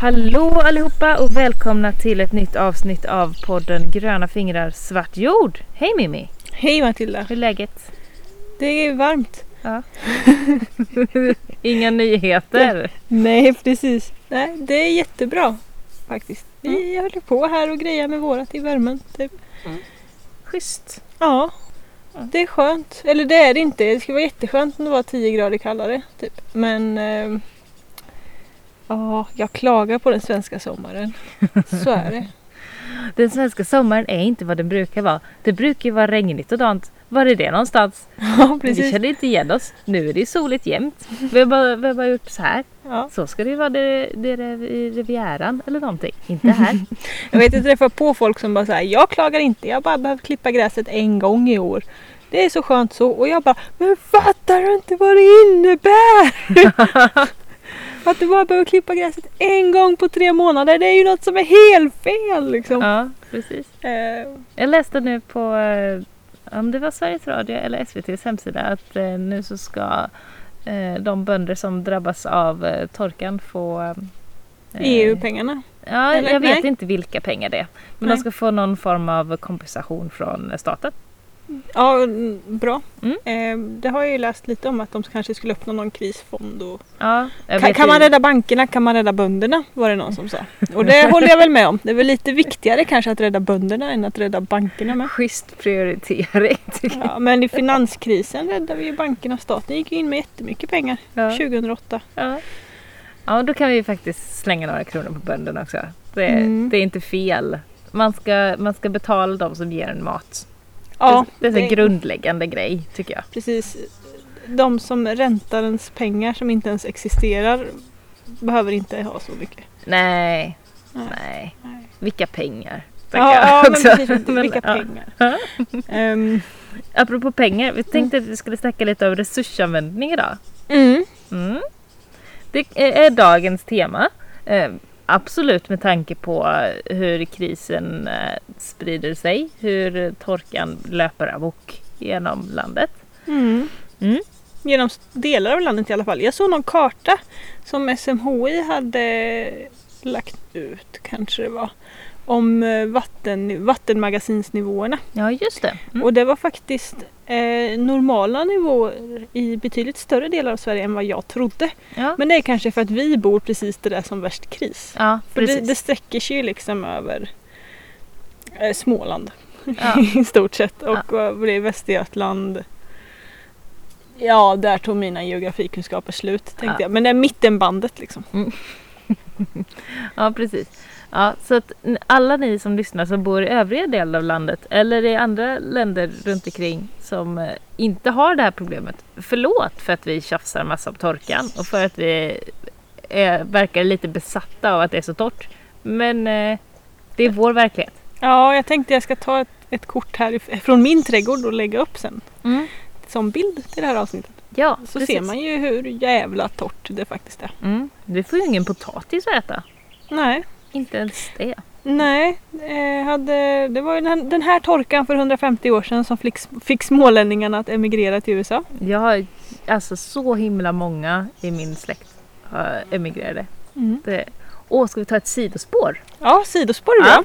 Hallå allihopa och välkomna till ett nytt avsnitt av podden Gröna fingrar svart jord. Hej Mimmi! Hej Matilda! Hur är läget? Det är varmt. Ja. Inga nyheter? Nej precis. Nej, det är jättebra faktiskt. Vi håller på här och grejer med vårat i värmen. Typ. Schysst. Ja, det är skönt. Eller det är det inte. Det skulle vara jätteskönt om det var 10 grader kallare. Typ. Men eh, ja, jag klagar på den svenska sommaren. Så är det. Den svenska sommaren är inte vad den brukar vara. Det brukar ju vara regnigt och dant. Var är det någonstans? Ja, Vi precis. känner inte igen oss. Nu är det soligt jämt. Vi har bara, vi har bara gjort så här. Ja. Så ska det ju vara det, det Rivieran eller någonting. Inte här. Jag vet, jag träffar på folk som bara säger jag klagar inte, jag bara behövt klippa gräset en gång i år. Det är så skönt så. Och jag bara, men fattar du inte vad det innebär? Att du bara behöver klippa gräset en gång på tre månader, det är ju något som är helt fel liksom. ja, precis. Eh, Jag läste nu på, eh, om det var Sveriges Radio eller SVTs hemsida, att eh, nu så ska de bönder som drabbas av torkan få EU-pengarna. Ja, eller? jag vet Nej. inte vilka pengar det är. Men Nej. de ska få någon form av kompensation från staten. Ja, bra. Mm. Eh, det har jag ju läst lite om att de kanske skulle öppna någon krisfond. Och... Ja, Kan, kan man rädda bankerna kan man rädda bönderna var det någon som sa. Och det håller jag väl med om. Det är väl lite viktigare kanske att rädda bönderna än att rädda bankerna med. Schysst prioritering. Ja, men i finanskrisen räddade vi ju bankerna. Staten gick ju in med jättemycket pengar Ja. 2008. Ja. ja, då kan vi faktiskt slänga några kronor på bönderna också. Det, Mm. det är inte fel. Man ska, man ska betala de som ger en mat. Ja, det, är en grundläggande grej tycker jag. precis. De som räntar ens pengar som inte ens existerar behöver inte ha så mycket. Nej, Nej. nej. Nej. Vilka pengar. Ja, ja men precis. Vilka ja. pengar. Ehm, Apropå pengar, vi tänkte att vi skulle snacka lite om resursanvändning idag. mm. Mm. Det är dagens tema. Eh, absolut med tanke på hur krisen eh, sprider sig, hur torkan löper amok genom landet. Mm. Mm. Genom delar av landet i alla fall. Jag såg någon karta som SMHI hade lagt ut, kanske det var, om eh, vatten, vattenmagasinsnivåerna. Ja, just det. Mm. Och det var faktiskt eh, normala nivåer i betydligt större delar av Sverige än vad jag trodde. Ja, Men det är kanske för att vi bor precis där det är som värst kris. ja För det, det sträcker sig ju liksom över eh, Småland Ja. i stort sett. Och vad blir Västergötland? Ja, där tog mina geografikunskaper slut tänkte Ja. jag. Men det är mittenbandet liksom. Ja, precis. Ja, så att alla ni som lyssnar som bor i övriga delar av landet eller i andra länder runt omkring som eh, inte har det här problemet. Förlåt för att vi tjafsar massa på torkan och för att vi är, verkar lite besatta av att det är så torrt. Men eh, det är vår verklighet. Ja, jag tänkte jag ska ta ett, ett kort här från min trädgård och lägga upp sen. Som bild till det här avsnittet. Ja, Så precis. ser man ju hur jävla torrt det faktiskt är. Mm. Du får ju ingen potatis att äta. Nej, Inte ens det. Nej, eh, hade, det var ju den, den här torkan för 150 år sedan som fick, fick smålänningarna att emigrera till USA. Jag har alltså så himla många i min släkt emigrerade. Det, åh, ska vi ta ett sidospår? Ja, sidospår är Ja. bra. Eh,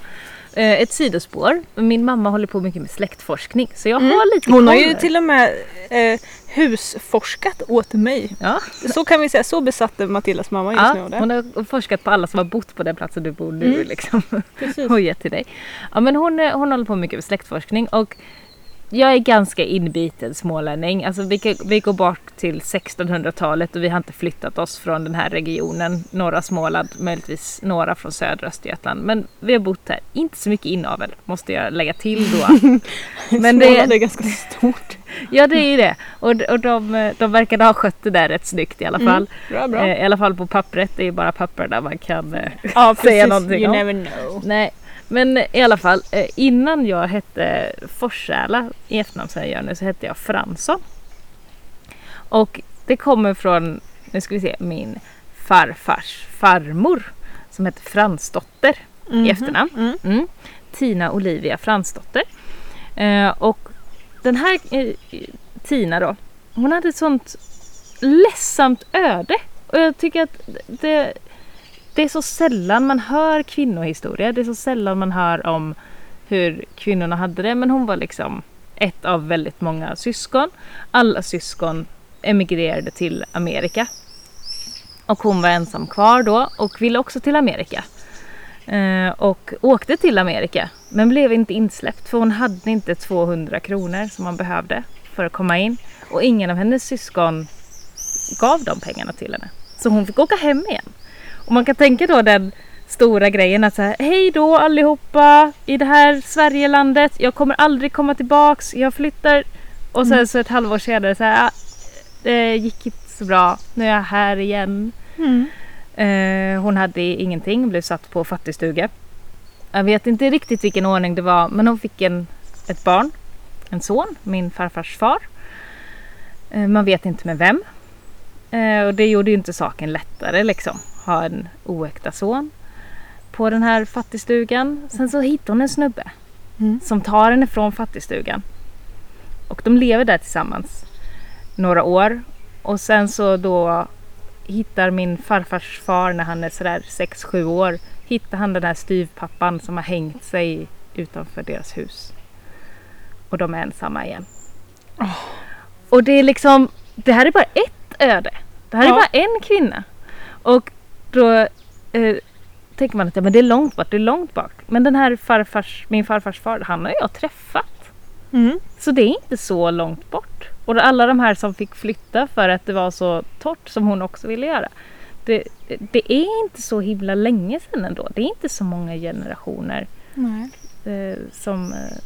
ett sidospår. Min mamma håller på mycket med släktforskning så jag har lite Mm. Hon har ju till och med eh, husforskat åt mig. Ja, Så kan vi säga, så besatt är Matildas mamma just nu. ja, det. hon har forskat på alla som har bott på den platsen du bor nu Mm. liksom. Precis. och gett till dig. Ja men hon, eh, hon håller på mycket med släktforskning och jag är ganska inbiten smålänning. Alltså vi, vi går bort till 1600-talet och vi har inte flyttat oss från den här regionen. Norra Småland, möjligtvis några från södra Östergötland. Men vi har bott här. Inte så mycket inavel måste jag lägga till då. Men det, är ganska stort. ja det är ju det. Och, och de, de verkade ha skött det där rätt snyggt i alla fall. Bra, bra. Eh, I alla fall på pappret. Det är bara papper där man kan eh, ja, säga någonting You om. never know. Nej, men i alla fall eh, innan jag hette Forsäla i efternamn som jag gör nu så hette jag Fransson. Och det kommer från, nu ska vi se, min farfars farmor som hette Fransdotter i efternamn. Mm. Mm. Tina Olivia Fransdotter. Eh, och den här eh, Tina då, hon hade ett sånt ledsamt öde. Och jag tycker att det, det är så sällan man hör kvinnohistoria. Det är så sällan man hör om hur kvinnorna hade det. Men hon var liksom ett av väldigt många syskon. Alla syskon emigrerade till Amerika. Och hon var ensam kvar då och ville också till Amerika. Eh, och åkte till Amerika men blev inte insläppt för hon hade inte 200 kronor som man behövde för att komma in. Och ingen av hennes syskon gav de pengarna till henne. Så hon fick åka hem igen. Man kan tänka då den stora grejen att säga hej då allihopa i det här Sverigelandet. Jag kommer aldrig komma tillbaks. Jag flyttar. Och sen Mm. så ett halvår senare så här, "Ah, det gick inte så bra. Nu är jag här igen. Mm. Eh, hon hade ingenting, blev satt på fattigstuga. Jag vet inte riktigt vilken ordning det var men hon fick en, ett barn, en son, min farfars far. Eh, man vet inte med vem. Eh, och det gjorde ju inte saken lättare liksom, ha en oäkta son på den här fattigstugan. Sen så hittade hon en snubbe Mm. som tar henne från fattigstugan. Och de lever där tillsammans några år. Och sen så då hittar min farfars far när han är sådär 6-7 år. Hittar han den här styvpappan som har hängt sig utanför deras hus. Och de är ensamma igen. Och det är liksom, det här är bara ett öde. Det här är Ja. bara en kvinna. Och då eh, tänker man att ja, men det är långt bort, det är långt bort. Men den här farfars, min farfars far, han har jag träffat. Mm. Så det är inte så långt bort. Och alla de här som fick flytta för att det var så torrt som hon också ville göra. Det, det är inte så himla länge sedan ändå. Det är inte så många generationer eh, som, eh,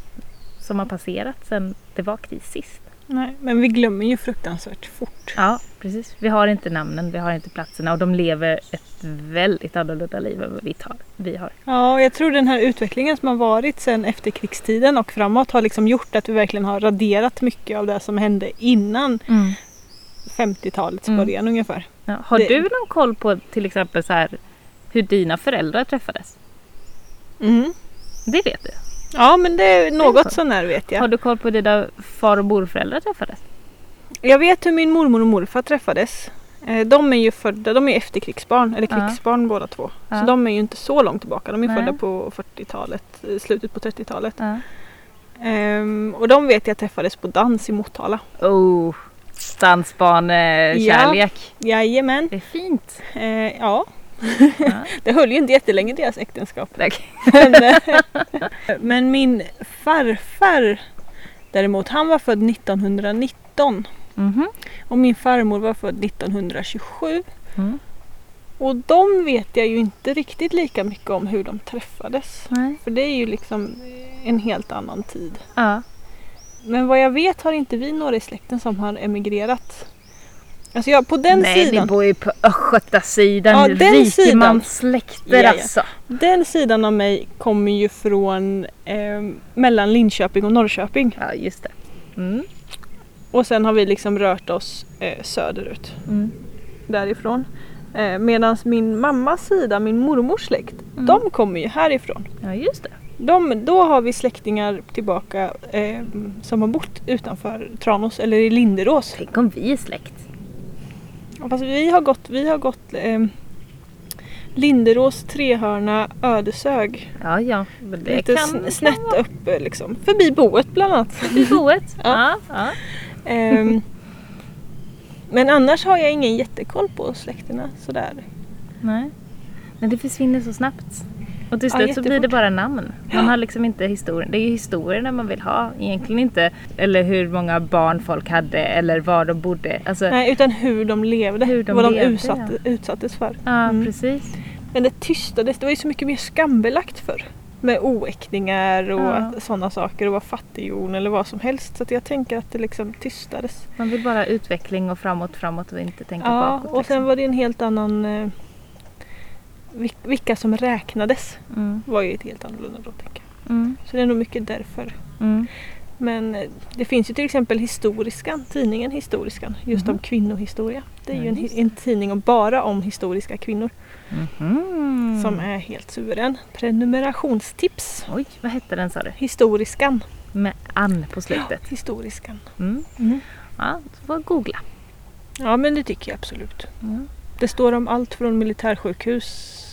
som har passerat sedan det var kris sist. Nej, men vi glömmer ju fruktansvärt fort. Ja, precis. Vi har inte namnen, vi har inte platserna och de lever ett väldigt annorlunda liv än vad vi, tar, vi har. Ja, och jag tror den här utvecklingen som har varit sedan efterkrigstiden och framåt har liksom gjort att vi verkligen har raderat mycket av det som hände innan 50-talets Mm. början ungefär. Ja. Har Det- du någon koll på till exempel så här, hur dina föräldrar träffades? Mm. Det vet du. Ja, men det är så. något sånär vet Har jag. du koll på dina far och morföräldrar träffades? Jag vet hur min mormor och morfar träffades. Eh, De är ju födda, de är efterkrigsbarn, eller Ja. krigsbarn båda två. Ja. Så de är ju inte så långt tillbaka. De är Nej. födda på 40-talet, eh, slutet på 30-talet. Ja. Ehm, och de vet jag träffades på dans i Motala. Oh, dansbanekärlek. Jajamän. Det är fint. Eh, ja. Ja. det höll ju inte jättelänge deras äktenskap. Men, eh, men min farfar däremot, han var född 1919 Mhm. och min farmor var född 1927. Mm. Och de vet jag ju inte riktigt lika mycket om hur de träffades. Nej. För det är ju liksom en helt annan tid. Ja. Men vad jag vet har inte vi några i släkten som har emigrerat. Alltså jag, på den Nej, sidan, vi bor ju på östgötasidan. Ja, den Rikemanssläkter ja. alltså. den sidan av mig kommer ju från eh, mellan Linköping och Norrköping. Ja, just det. Mm. Och sen har vi liksom rört oss eh, söderut Mm. därifrån. Eh, Medan min mammas sida, min mormors släkt, Mm. de kommer ju härifrån. Ja, just det. De, då har vi släktingar tillbaka eh, som har bott utanför Tranås eller i Linderås. Tänk om vi är släkt. Fast vi har gått, vi har gått eh, Linderås, Trehörna, Ödeshög. Ja, ja. Men det Lite kan, sn- snett upp eh, liksom. Förbi boet bland annat. i boet. Ja. ja. ja. Ehm, men annars har jag ingen jättekoll på släkterna sådär. Nej. Men det försvinner så snabbt. Och till Ja, slut så blir det bara namn. Man har liksom inte historien. Det är ju historierna man vill ha. Egentligen inte. Eller hur många barn folk hade eller var de bodde. Alltså, Nej, utan hur de levde. Hur de vad de levde, utsatte, utsattes för. ja, Mm. precis. Men det tystades. Det var ju så mycket mer skambelagt förr. Med oäktingar och Ja. sådana saker och vara fattighjon eller vad som helst. Så jag tänker att det liksom tystades. Man vill bara utveckling och framåt, framåt och inte tänka Ja, bakåt. och sen liksom. var det en helt annan... Vil- vilka som räknades mm. var ju ett helt annorlunda då tänker jag. Mm. Så det är nog mycket därför. Mm. Men eh, det finns ju till exempel Historiskan, tidningen Historiskan, just om kvinnohistoria. Det är Ja, ju en, en tidning om bara om historiska kvinnor Mhm. som är helt suverän. Prenumerationstips. Oj, vad hette den sa du? Historiskan. Med Ann på slutet. Historiskan. Mm. Mm. Ja, du får googla. Ja men det tycker jag absolut. Mm. Det står om allt från militärsjukhus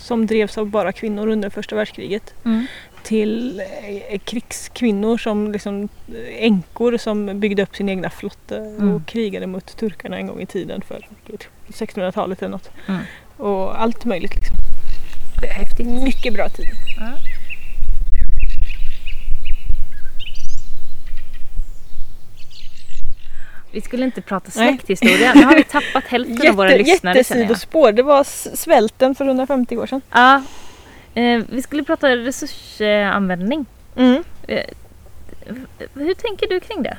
som drevs av bara kvinnor under första världskriget Mm. till eh, krigskvinnor som liksom eh, änkor som byggde upp sin egna flotte och Mm. krigade mot turkarna en gång i tiden för 1600-talet eller något. Mm. Och allt möjligt liksom. Det är häftigt. Mycket bra tid. Ja. Vi skulle inte prata släkthistoria. Nu har vi tappat hälften av våra Jätte, lyssnare jättesidospår. Det var svälten för 150 år sedan. Ja, eh, vi skulle prata resursanvändning. Mm. Eh, hur tänker du kring det?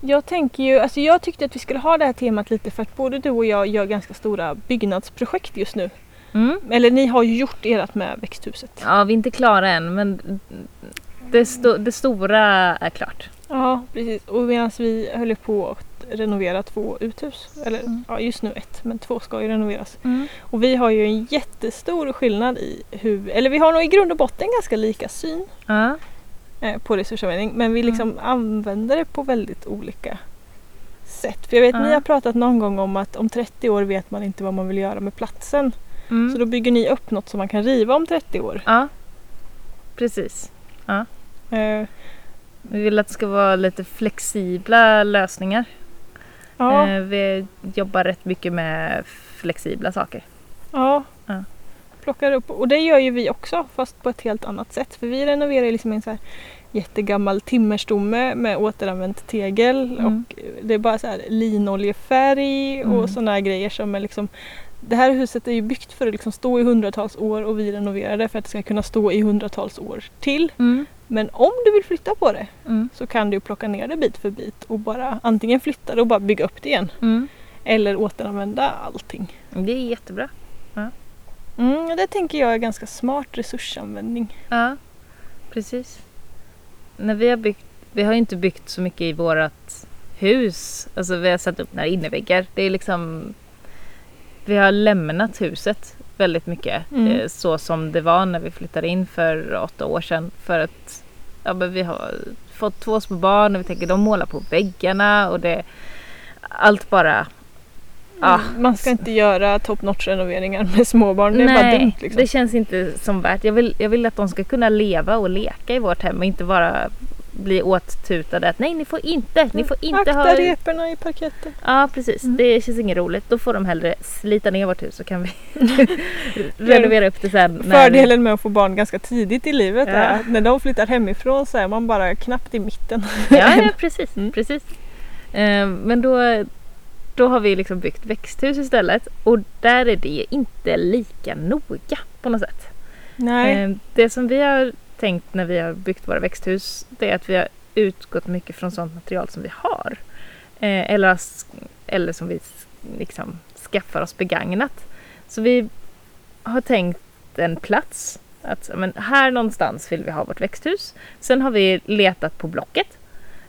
Jag tänker ju, alltså jag tyckte att vi skulle ha det här temat lite för att både du och jag gör ganska stora byggnadsprojekt just nu. Mm? Eller ni har ju gjort ert med växthuset. Ja, vi är inte klara än men det, sto- det stora är klart. Ja, precis. Och medan vi höll på att renovera två uthus. Eller Mm. ja, just nu ett, men två ska ju renoveras. Och vi har ju en jättestor skillnad i hur, eller vi har nog i grund och botten ganska lika syn Ja. eh, på resursanvändning. Men vi liksom använder det på väldigt olika sätt. För jag vet, Ja. ni har pratat någon gång om att om 30 år vet man inte vad man vill göra med platsen. Mm. Så då bygger ni upp något som man kan riva om 30 år. ja, precis. Eh, Vi vill att det ska vara lite flexibla lösningar. ja, Eh, Vi jobbar rätt mycket med flexibla saker. ja. Ja. Plockar upp. Och det gör ju vi också fast på ett helt annat sätt. För vi renoverar liksom en så här jättegammal timmerstomme med återanvänt tegel. Mm. Och det är bara så här linoljefärg Mm. och sådana här grejer som är liksom det här huset är ju byggt för att liksom stå i hundratals år och vi renoverar det för att det ska kunna stå i hundratals år till. Mm. Men om du vill flytta på det Mm. så kan du plocka ner det bit för bit och bara antingen flytta det och bara bygga upp det igen. Mm. Eller återanvända allting. Det är jättebra. Mm, det tänker jag är ganska smart resursanvändning. Ja, precis. När vi har byggt, vi har inte byggt så mycket i vårt hus. Alltså vi har satt upp några inneväggar. Det är liksom vi har lämnat huset väldigt mycket Mm. eh, så som det var när vi flyttade in för åtta år sedan. För att ja, men vi har fått två små barn och vi tänker de målar på väggarna och det allt bara. Mm, Man ska inte göra top notch renoveringar med småbarn. Det är bara dumt. Liksom. det känns inte som värt. Jag vill, jag vill att de ska kunna leva och leka i vårt hem och inte bara bli åttutade att nej ni får inte, ni får inte Akta ha... reporna i parketten. Ja precis, Mm. det känns inget roligt. Då får de hellre slita ner vårt hus så kan vi renovera upp det sen. när- Fördelen med att få barn ganska tidigt i livet Ja. är att när de flyttar hemifrån så är man bara knappt i mitten. Ja, ja precis. Mm. precis. Eh, men då, då har vi liksom byggt växthus istället och där är det inte lika noga på något sätt. Nej. Eh, Det som vi har tänkt när vi har byggt våra växthus det är att vi har utgått mycket från sånt material som vi har. Eh, Eller, eller som vi liksom skaffar oss begagnat. Så vi har tänkt en plats. Att men här någonstans vill vi ha vårt växthus. Sen har vi letat på Blocket.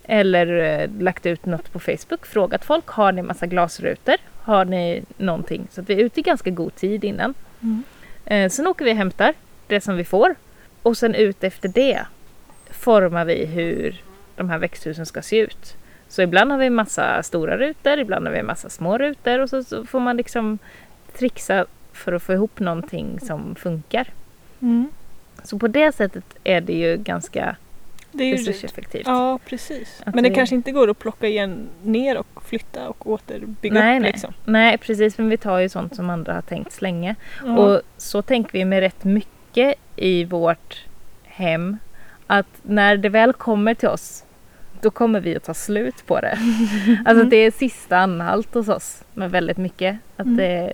Eller eh, lagt ut något på Facebook. Frågat folk. Har ni massa glasrutor? Har ni någonting? Så att vi är ute i ganska god tid innan. Mm. Eh, sen åker vi och hämtar det som vi får. Och sen ut efter det formar vi hur de här växthusen ska se ut. Så ibland har vi massa stora rutor, ibland har vi massa små rutor och så, så får man liksom trixa för att få ihop någonting som funkar. Mm. Så på det sättet är det ju ganska Det är ju resurseffektivt. Ja, precis. Att Men det vi- kanske inte går att plocka igen ner och flytta och återbygga nej, upp nej. liksom. nej, precis. Men vi tar ju sånt som andra har tänkt slänga. Ja. Och så tänker vi med rätt mycket i vårt hem. Att när det väl kommer till oss, då kommer vi att ta slut på det. Alltså det är sista anhalt hos oss med väldigt mycket. Att Mm. det,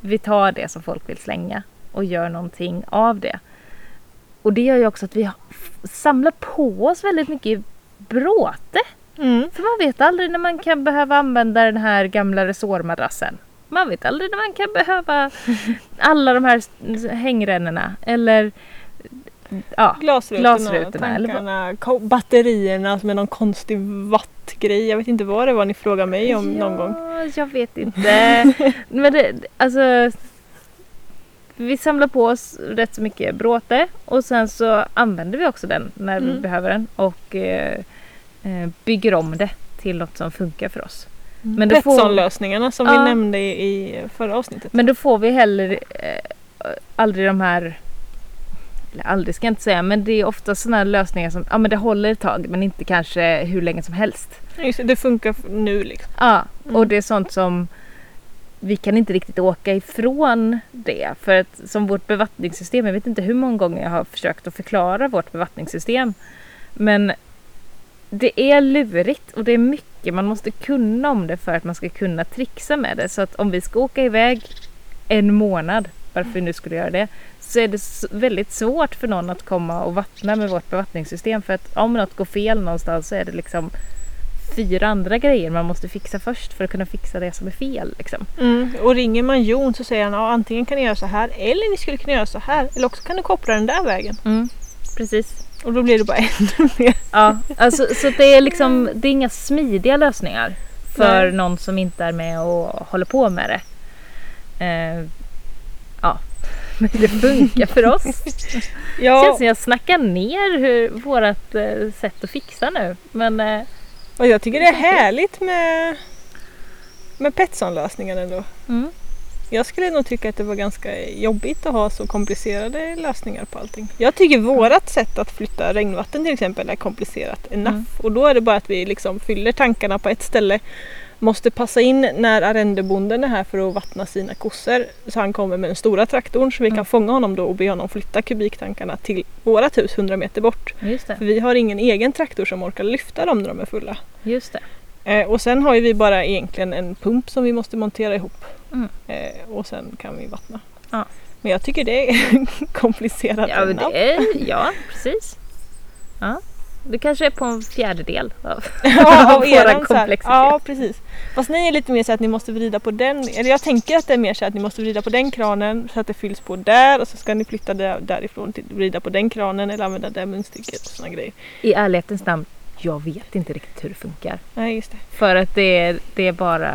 vi tar det som folk vill slänga och gör någonting av det. Och det gör ju också att vi samlar på oss väldigt mycket bråte. Mm. För man vet aldrig när man kan behöva använda den här gamla resårmadrassen. Man vet aldrig när man kan behöva alla de här hängrännorna. Eller ja, Glasrutorna, Glasrutorna, eller tankarna, ko- batterierna som är någon konstig wattgrej. Jag vet inte vad det var ni frågade mig om någon gång. Ja, jag vet inte. Men det, alltså vi samlar på oss rätt så mycket bråte och sen så använder vi också den när vi Mm. behöver den och eh, eh, bygger om det till något som funkar för oss. Får- Petson-lösningarna som Ja. vi nämnde i, förra avsnittet. Men då får vi heller eh, aldrig de här eller aldrig ska jag inte säga, men det är ofta sådana här lösningar som ja, men det håller ett tag men inte kanske hur länge som helst. Just det, det funkar nu liksom. Ja, Mm. och det är sånt som vi kan inte riktigt åka ifrån det. För att som vårt bevattningssystem, jag vet inte hur många gånger jag har försökt att förklara vårt bevattningssystem. Men det är lurigt och det är mycket man måste kunna om det för att man ska kunna trixa med det. Så att om vi ska åka iväg en månad, varför vi nu skulle göra det, så är det väldigt svårt för någon att komma och vattna med vårt bevattningssystem. För att om något går fel någonstans så är det liksom fyra andra grejer man måste fixa först för att kunna fixa det som är fel. Liksom. Mm. Och ringer man Jon så säger han ja, antingen kan ni göra så här eller ni skulle kunna göra så här. Eller också kan du koppla den där vägen. Precis. Och då blir det bara ännu mer. Ja, alltså, så det är liksom det är inga smidiga lösningar för Nej. någon som inte är med och håller på med det. Eh, ja, men det funkar för oss. Det Ja, känns som jag snackar ner hur vårt eh, sätt att fixa nu. Men eh, och jag tycker det är härligt med, med Petson-lösningar ändå. mm, Jag skulle nog tycka att det var ganska jobbigt att ha så komplicerade lösningar på allting. Jag tycker vårat sätt att flytta regnvatten till exempel är komplicerat enough. Mm. Och då är det bara att vi liksom fyller tankarna på ett ställe. Måste passa in när arrendebonden är här för att vattna sina kossor. Så han kommer med den stora traktorn så vi kan Mm. fånga honom då och be honom flytta kubiktankarna till vårat hus 100 meter bort. För vi har ingen egen traktor som orkar lyfta dem när de är fulla. Just det. Eh, och sen har ju vi bara egentligen en pump som vi måste montera ihop. Mm. Eh, och sen kan vi vattna. Ja. Men jag tycker det är komplicerat. Ja, det är, ja precis. Ja. Det kanske är på en fjärdedel av ja, av våran komplexitet. Ja, precis. Fast ni är lite mer så att ni måste vrida på den. Eller jag tänker att det är mer så att ni måste vrida på den kranen så att det fylls på där och så ska ni flytta där, därifrån till vrida på den kranen eller använda det munstycket och sådana grejer. I ärlighetens namn, jag vet inte riktigt hur det funkar. Nej, just det. För att det är, det är, bara,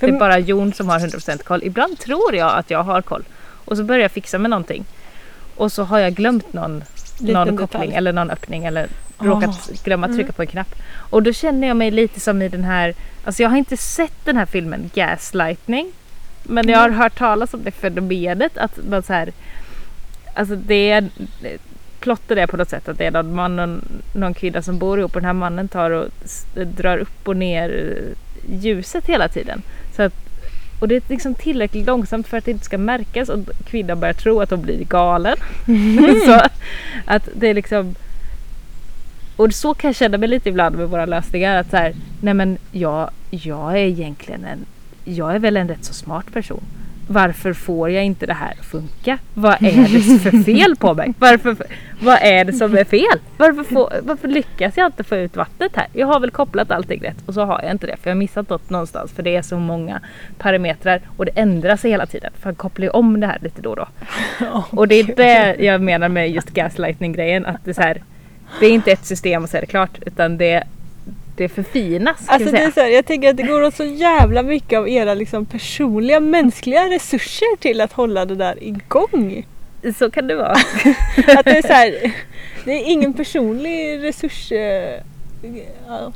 det är bara Jon som har 100% koll. Ibland tror jag att jag har koll. Och så börjar jag fixa med någonting. Och så har jag glömt någon, Liten någon detalj. koppling eller någon öppning eller Ah. råkat glömma trycka Mm. på en knapp. Och då känner jag mig lite som i den här, alltså jag har inte sett den här filmen Gaslightning. Men jag har Mm. hört talas om det fenomenet att man så här, alltså det är plotten är på något sätt att det är någon man och någon kvinna som bor ihop och den här mannen tar och drar upp och ner eh, ljuset hela tiden. Så att, och det är liksom tillräckligt långsamt för att det inte ska märkas och kvinnan börjar tro att hon blir galen. så att det är liksom och så kan jag känna mig lite ibland med våra lösningar att så här, nej men jag, jag är egentligen en, jag är väl en rätt så smart person. Varför får jag inte det här att funka? Vad är det för fel på mig? Varför, vad är det som är fel? Varför, får, varför lyckas jag inte få ut vattnet här? Jag har väl kopplat allting rätt och så har jag inte det för jag har missat något någonstans för det är så många parametrar och det ändrar sig hela tiden för jag kopplar ju om det här lite då och då. Och det är det jag menar med just gaslightning-grejen. Att det är, så här, det är inte ett system och så är det klart. Utan det, det förfinas. Alltså det är så här, jag tänker att det går åt så jävla mycket av era liksom personliga mänskliga resurser till att hålla det där igång. Så kan det vara. Att det är så här, det är ingen personlig resurs... eh, ja.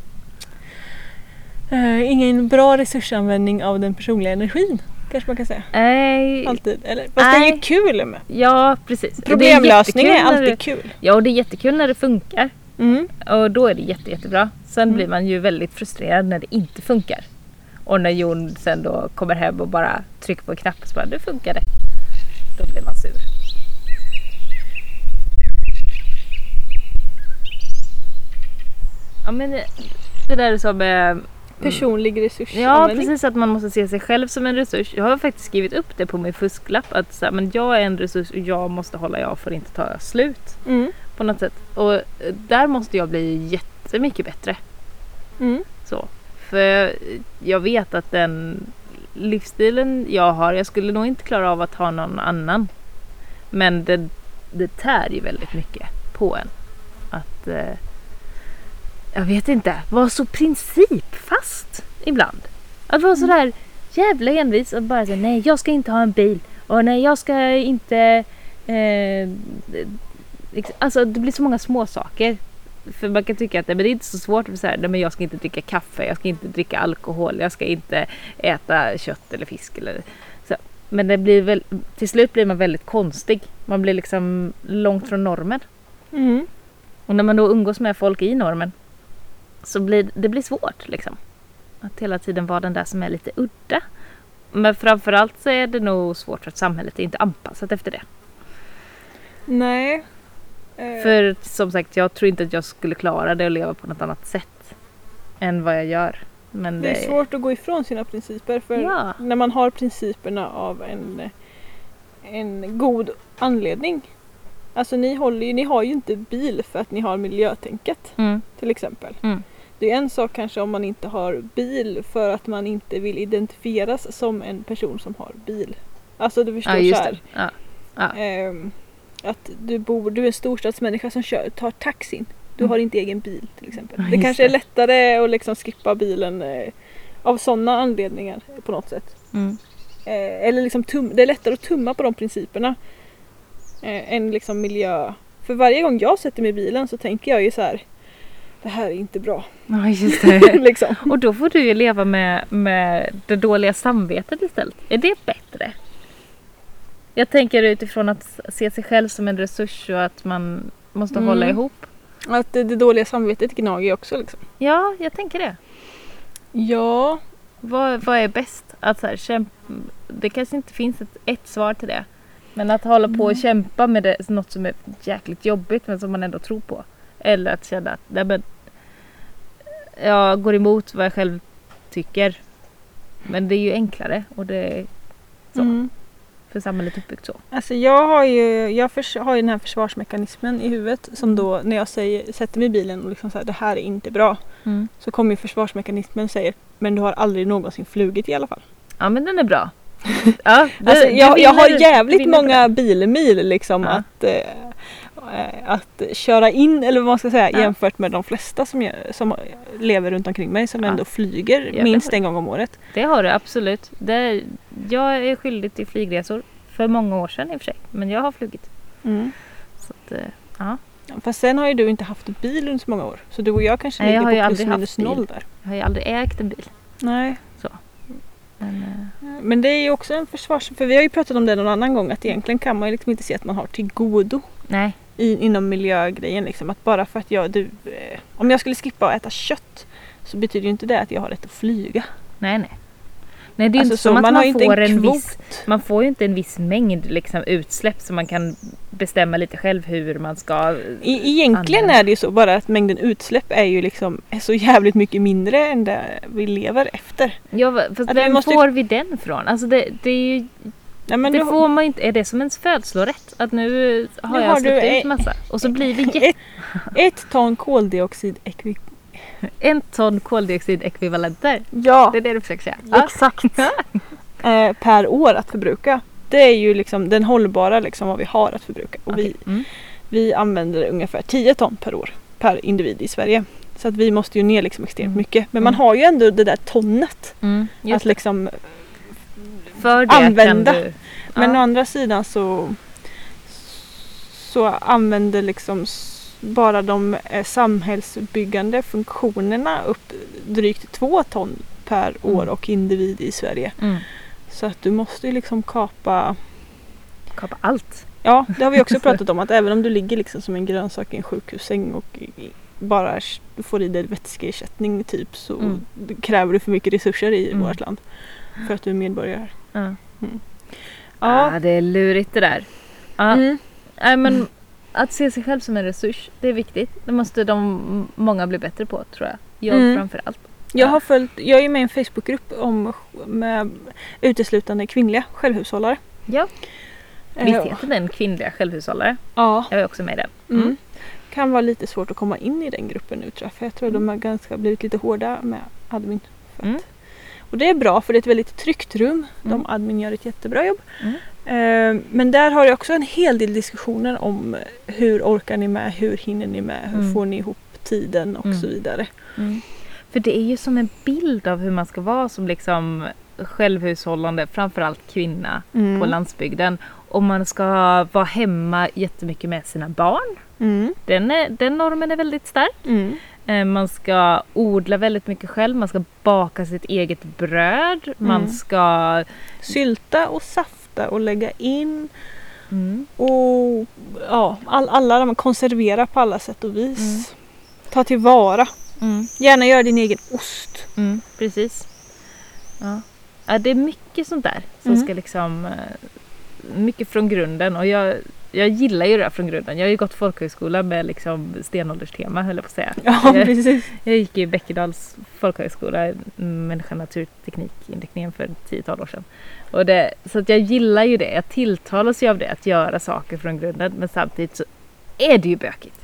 Eh, ingen bra resursanvändning av den personliga energin. Kanske man kan säga. Nej, Alltid. Eller, fast det är ju Nej. kul med. ja, precis. Är Problemlösning är när alltid kul. Ja, och det är jättekul när det funkar. Mm. Och då är det jätte, jättebra. Sen Mm. blir man ju väldigt frustrerad när det inte funkar. Och när Jon sen då kommer hem och bara trycker på en knapp och så bara, nu funkar det. Då blir man sur. Ja men det där som är Personlig resurs. Ja precis att man måste se sig själv som en resurs. Jag har faktiskt skrivit upp det på min fusklapp att så här, men jag är en resurs och jag måste hålla, jag får inte ta slut Mm. På något sätt. Och eh, där måste jag bli jättemycket bättre. Mm. Så. För jag vet att den livsstilen jag har, jag skulle nog inte klara av att ha någon annan. Men det, det tär ju väldigt mycket på en. Att, eh, jag vet inte, vara så principfast ibland. Att vara sådär jävla envis och bara säga nej jag ska inte ha en bil. Och nej jag ska inte... Eh, alltså det blir så många små saker för man kan tycka att nej, men det är inte så svårt att säga nej, men jag ska inte dricka kaffe, jag ska inte dricka alkohol, jag ska inte äta kött eller fisk. Eller, så. Men det blir väl, till slut blir man väldigt konstig. Man blir liksom långt från normen. Mm. Och när man då umgås med folk i normen så blir det blir svårt liksom. Att hela tiden vara den där som är lite udda. Men framförallt så är det nog svårt för att samhället är inte anpassat efter det. Nej. Eh, För som sagt, jag tror inte att jag skulle klara det och leva på något annat sätt än vad jag gör. Men det är svårt att gå ifrån sina principer för Ja. när man har principerna av en, en god anledning. Alltså ni, håller ju, ni har ju inte bil för att ni har miljötänket Mm, till exempel. Mm. Det är en sak kanske om man inte har bil för att man inte vill identifieras som en person som har bil. Alltså du förstår ja, så här. det. Ja. Ja. Ehm, att du bor, du är en storstadsmänniska som kör, tar taxin. Du Mm. har inte egen bil till exempel. Ja, Det kanske är lättare att liksom skippa bilen eh, av sådana anledningar på något sätt. Mm. Eh, eller liksom tum, det är lättare att tumma på de principerna eh, än liksom miljö. För varje gång jag sätter mig i bilen så tänker jag ju så här. Det här är inte bra. ja, just det. liksom. Och då får du ju leva med, med det dåliga samvetet istället. Är det bättre? Jag tänker utifrån att se sig själv som en resurs och att man måste Mm. hålla ihop. Att det, det dåliga samvetet gnager också liksom. Ja, jag tänker det. Ja. Vad, vad är bäst? Att så här, kämpa, det kanske inte finns ett, ett svar till det. Men att hålla på och Mm. kämpa med det, något som är jäkligt jobbigt men som man ändå tror på. Eller att känna att nej, men, jag går emot vad jag själv tycker. Men det är ju enklare och det är så. Mm. För samhället uppbyggt så. Alltså jag har ju, jag förs- har ju den här försvarsmekanismen i huvudet som då när jag säger, sätter mig i bilen och liksom säger det här är inte bra. Mm. Så kommer ju försvarsmekanismen och säger men du har aldrig någonsin flugit i alla fall. Ja men den är bra. Ja, det- Alltså, jag, jag har jävligt många bilmil liksom Ja. att, eh, att köra in eller vad man ska säga Ja. jämfört med de flesta som, jag, som lever runt omkring mig som Ja. ändå flyger Ja, minst en gång om året. Det har du absolut. Det, jag är skyldig till flygresor för många år sedan i och för sig. Men jag har flugit. Mm. Så att, eh, ja. Fast sen har ju du inte haft bil under så många år så du och jag kanske Nej, jag ligger på plus minus noll där. Jag har ju aldrig ägt en bil. Nej. Men, eh, Men det är ju också en försvars... För vi har ju pratat om det någon annan gång att egentligen kan man ju liksom inte se att man har till godo nej. I, inom miljögrejen. Liksom. Att bara för att jag, du, eh, om jag skulle skippa att äta kött så betyder ju inte det att jag har rätt att flyga. Nej, nej. Nej, det är Alltså, inte så som att man man, får en en, viss... Man får ju inte en viss mängd liksom, utsläpp så man kan bestämma lite själv hur man ska... I, egentligen Använd. är det ju så bara att mängden utsläpp är ju liksom är så jävligt mycket mindre än det vi lever efter. Ja, fast vi vem måste- får vi den från? Alltså det, det är ju... Nej, men det du, får man inte... Är det som ens födslorätt? Att nu har Nu jag har släppt ut massa och så blir vi jätte... ett, ett ton koldioxid ekvi... en ton koldioxidekvivalenter. Ja, Det är det du försöker säga? Ja. exakt. eh, per år att förbruka. Det är ju liksom den hållbara liksom vad vi har att förbruka. Och vi, Okej. Mm. vi använder ungefär 10 ton per år per individ i Sverige. Så att vi måste ju ner liksom extremt Mm. mycket. Men man Mm. har ju ändå det där tonnet. Mm. Att liksom, för det använda. kan du... men å ja. andra sidan så, så använder liksom bara de eh, samhällsbyggande funktionerna upp drygt 2 ton per år Mm. och individ i Sverige. Mm. Så att du måste ju liksom kapa Kapa allt. Ja, det har vi också pratat om att även om du ligger liksom som en grönsak i en sjukhussäng och bara får i dig vätskeersättning typ så Mm. kräver du för mycket resurser i Mm. vårt land. För att du är medborgare. Ja. Ja. Ah, det är lurigt det där. Ja. Mm. Nej, men att se sig själv som en resurs, det är viktigt. Det måste de många bli bättre på tror jag. Jag Mm. framför allt. Jag Ja. har följt, jag är med i en Facebookgrupp om med uteslutande kvinnliga självhushållare. Ja, Eh, visst heter den kvinnliga självhushållare? Ja. Jag är också med i den. Mm. Mm. Kan vara lite svårt att komma in i den gruppen nu tror jag. För jag tror de har ganska blivit lite hårda med admin. För att- Mm. Och det är bra för det är ett väldigt tryggt rum. De Mm. admin gör ett jättebra jobb. Mm. Eh, men där har jag också en hel del diskussioner om hur orkar ni med, hur hinner ni med, hur Mm. får ni ihop tiden och Mm. så vidare. Mm. För det är ju som en bild av hur man ska vara som liksom självhushållande, framförallt kvinna Mm. på landsbygden. Och man ska vara hemma jättemycket med sina barn. Den, är, den normen är väldigt stark. Eh, Man ska odla väldigt mycket själv, man ska baka sitt eget bröd, man Mm. ska... Sylta och safta och lägga in. Mm. Och ja, all, alla de konservera på alla sätt och vis. Mm. Ta tillvara. Mm. Gärna göra din egen ost. Mm, precis. Ja. ja, det är mycket sånt där som Mm. ska liksom... eh, Mycket från grunden och jag, jag gillar ju det där från grunden. Jag har ju gått folkhögskola med liksom stenålderstema höll jag på att säga. Ja, jag, precis. jag gick i Bäckedals folkhögskola, människa naturteknikinriktningen för 10-12 år sedan. Och det, så att jag gillar ju det. Jag tilltalas ju av det, att göra saker från grunden. Men samtidigt så är det ju bökigt.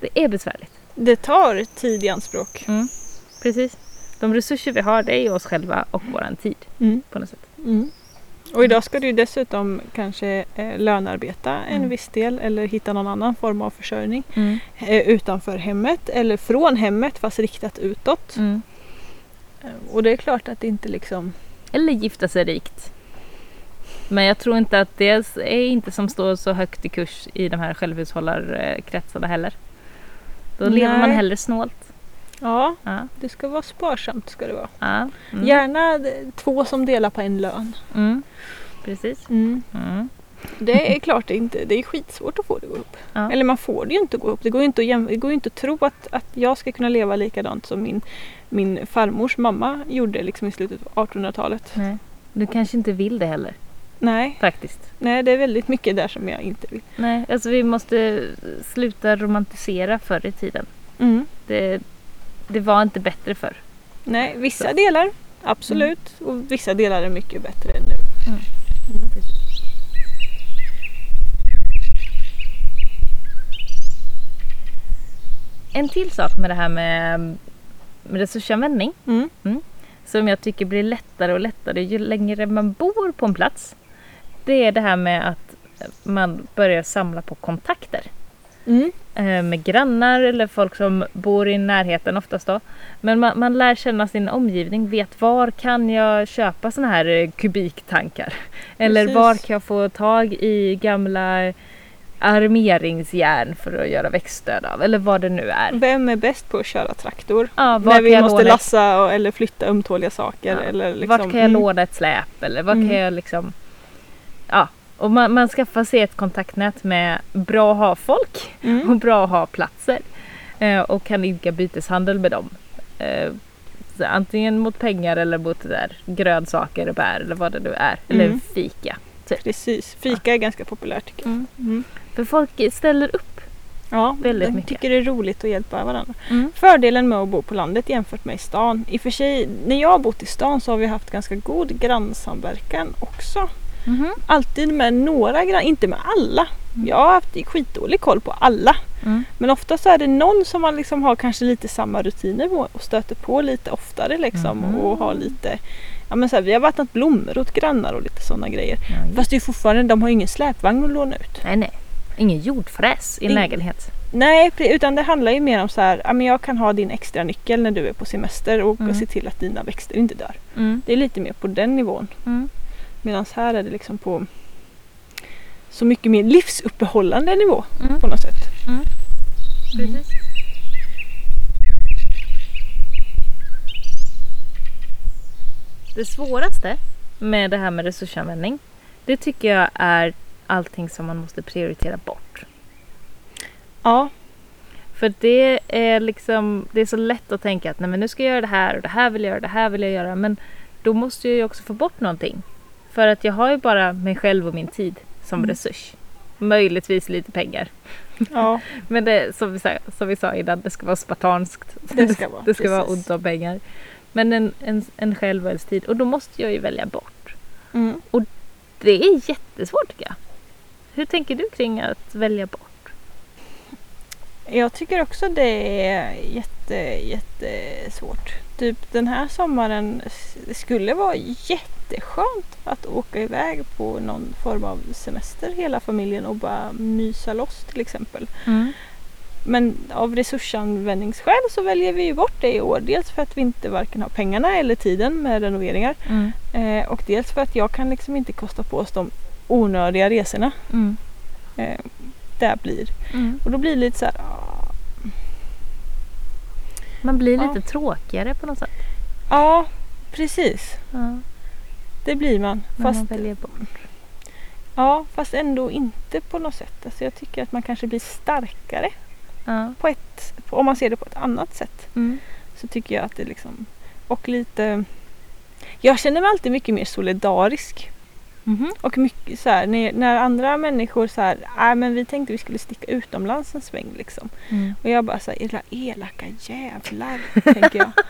Det är besvärligt. Det tar tid i anspråk. Mm, precis. De resurser vi har det är ju oss själva och våran tid Mm. på något sätt. Mm. Och idag ska du dessutom kanske eh, lönarbeta en Mm. viss del eller hitta någon annan form av försörjning eh, utanför hemmet eller från hemmet fast riktat utåt. Mm. Eh, Och det är klart att det inte liksom... Eller gifta sig rikt. Men jag tror inte att det är inte som står så högt i kurs i de här självhushållarkretsarna heller. Då lever man Nej. hellre snålt. Ja, Ja, det ska vara sparsamt ska det vara. ja. Mm. Gärna två som delar på en lön. Mm. Precis. Mm. Mm. Det är klart det är inte, det är skitsvårt att få det att gå ihop. Ja. Eller man får det ju inte att gå ihop. Det går ju inte att, det går inte att tro att, att jag ska kunna leva likadant som min, min farmors mamma gjorde liksom i slutet av 1800-talet. Nej. Du kanske inte vill det heller Nej, faktiskt. nej, det är väldigt mycket där som jag inte vill. Nej, alltså vi måste sluta romantisera förr i tiden. Mm. Det, det var inte bättre förr. Nej, vissa delar absolut och vissa delar är mycket bättre än nu. En till sak med det här med, med resursanvändning Mm. som jag tycker blir lättare och lättare ju längre man bor på en plats. Det är det här med att man börjar samla på kontakter. Mm. eh, Med grannar eller folk som bor i närheten oftast då. Men man, man lär känna sin omgivning, vet var kan jag köpa såna här eh, kubiktankar? Eller Precis. var kan jag få tag i gamla armeringsjärn för att göra växtstöd av? Eller vad det nu är. Vem är bäst på att köra traktor? Ja, var När vi måste låna lassa och, eller flytta ömtåliga saker. Ja. Eller liksom, Vart kan jag mm. låna ett släp eller vad Mm. kan jag liksom... Ja, och man, man skaffar sig ett kontaktnät med bra att ha folk Mm. och bra att ha platser. Eh, och kan idka byteshandel med dem. Eh, antingen mot pengar eller mot det där, grönsaker och bär eller vad det nu är. Eller Mm. fika. Precis, fika är ganska populärt tycker jag. Mm. Mm. För folk ställer upp. Ja, Väldigt de mycket. tycker det är roligt att hjälpa varandra. Fördelen med att bo på landet jämfört med i stan. I och för sig, när jag har bott i stan så har vi haft ganska god grannsamverkan också. Mhm. Alltid med några grannar, inte med alla. Mm. Jag har haft skitdålig koll på alla. Mm. Men ofta så är det någon som man liksom har kanske lite samma rutiner på och stöter på lite oftare liksom. Mhm. Och har lite, ja men så här, vi har vattnat blommor åt grannar och lite sådana grejer. Ja, Fast det är fortfarande, de har ju ingen släpvagn att låna ut. Nej, nej. Ingen jordfräs i en Ing- lägenhet. Nej, utan det handlar ju mer om så här, ja, men jag kan ha din extra nyckel när du är på semester och Mm. se till att dina växter inte dör. Mm. Det är lite mer på den nivån. Mm. Medan här är det liksom på så mycket mer livsuppehållande nivå Mm. på något sätt. Precis. Det svåraste med det här med resursanvändning, det tycker jag är allting som man måste prioritera bort. Ja, För det är liksom, det är så lätt att tänka att nej men nu ska jag göra det här och det här vill jag göra, det här vill jag göra. Men då måste jag ju också få bort någonting. För att jag har ju bara mig själv och min tid som Mm. resurs. Möjligtvis lite pengar. ja Men det, som, vi sa, som vi sa innan, det ska vara spartanskt. det ska vara. Det ska vara ont om pengar. Men en, en, en själv och ens tid. Och då måste jag ju välja bort. Mm. Det är jättesvårt tycker jag. Hur tänker du kring att välja bort? Jag tycker också det är jätte, jättesvårt. Typ den här sommaren, skulle vara jätteskönt att åka iväg på någon form av semester hela familjen och bara mysa loss till exempel. Men av resursanvändningsskäl så väljer vi ju bort det i år. Dels för att vi inte varken har pengarna eller tiden med renoveringar. Mm. Eh, och dels för att jag kan liksom inte kosta på oss de onödiga resorna. Mm. Eh, det blir. Mm. Och då blir det lite så här, ah, Man blir Ja. lite tråkigare på något sätt. Ja, precis. Ja, Det blir man. när man Fast väljer bort. Ja, fast ändå inte på något sätt. Alltså jag tycker att man kanske blir starkare Ja. på ett, om man ser det på ett annat sätt. Mm. Så tycker jag att det liksom, och lite, jag känner mig alltid mycket mer solidarisk. Mhm. Och mycket så här, när, när andra människor så här, nej men vi tänkte vi skulle sticka utomlands en sväng liksom. Mm. Och jag bara så här, era elaka jävlar, tänker jag.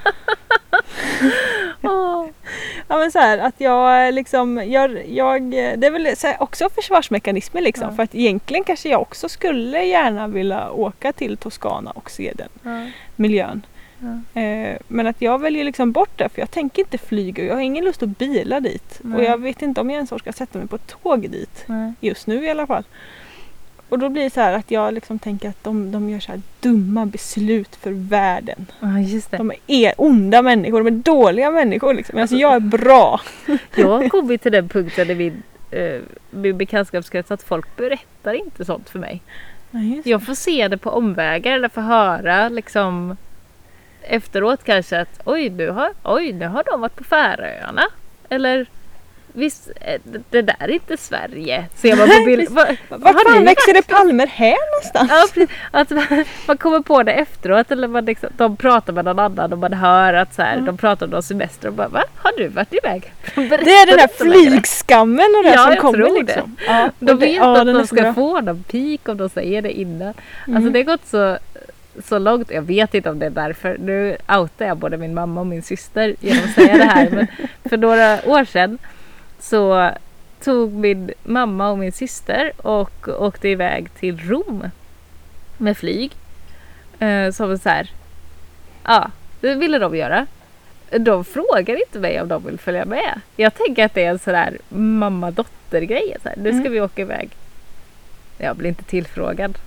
Ja men så här att jag liksom, jag, jag det är väl så här, också försvarsmekanismer liksom. Ja. För att egentligen kanske jag också skulle gärna vilja åka till Toscana och se den Ja. miljön. Ja. Eh, men att jag väljer liksom bort det för jag tänker inte flyga och jag har ingen lust att bila dit. Nej. Och jag vet inte om jag ens orkar sätta mig på ett tåg dit. Nej. Just nu i alla fall. Och då blir det så här att jag liksom tänker att de, de gör så här dumma beslut för världen. Ja, just det. De är onda människor, de är dåliga människor liksom. Alltså jag är bra. Jag har kommit till den punkten i min, eh, min bekantskapskrets att folk berättar inte sånt för mig. Jag får se det på omvägar eller får höra liksom efteråt kanske att oj nu har, oj, nu har de varit på Färöarna. Eller visst, eh, det- det där är inte Sverige. Ser man på bild. Vad Vart fan växer det palmer här någonstans? Ja, att man, man kommer på det efteråt eller man liksom, de pratar med någon annan och man hör att så här, Mm. de pratar om någon semester och bara va? Har du varit iväg? De Det är den längre. flygskammen och det Ja, som kommer tror det. liksom. Ja, De det- vet ja, att den de ska bra. få någon pik om de säger det innan. Alltså Mm. det har gått så, så långt. Jag vet inte om det är därför. Nu outar jag både min mamma och min syster genom att säga det här. Men för några år sedan så tog min mamma och min syster och åkte iväg till Rom med flyg. Eh, som så här, ja, det ville de göra. De frågar inte mig om de vill följa med. Jag tänker att det är en sån där mamma-dotter-grej. Så här, Nu ska Mm. vi åka iväg. Jag blir inte tillfrågad.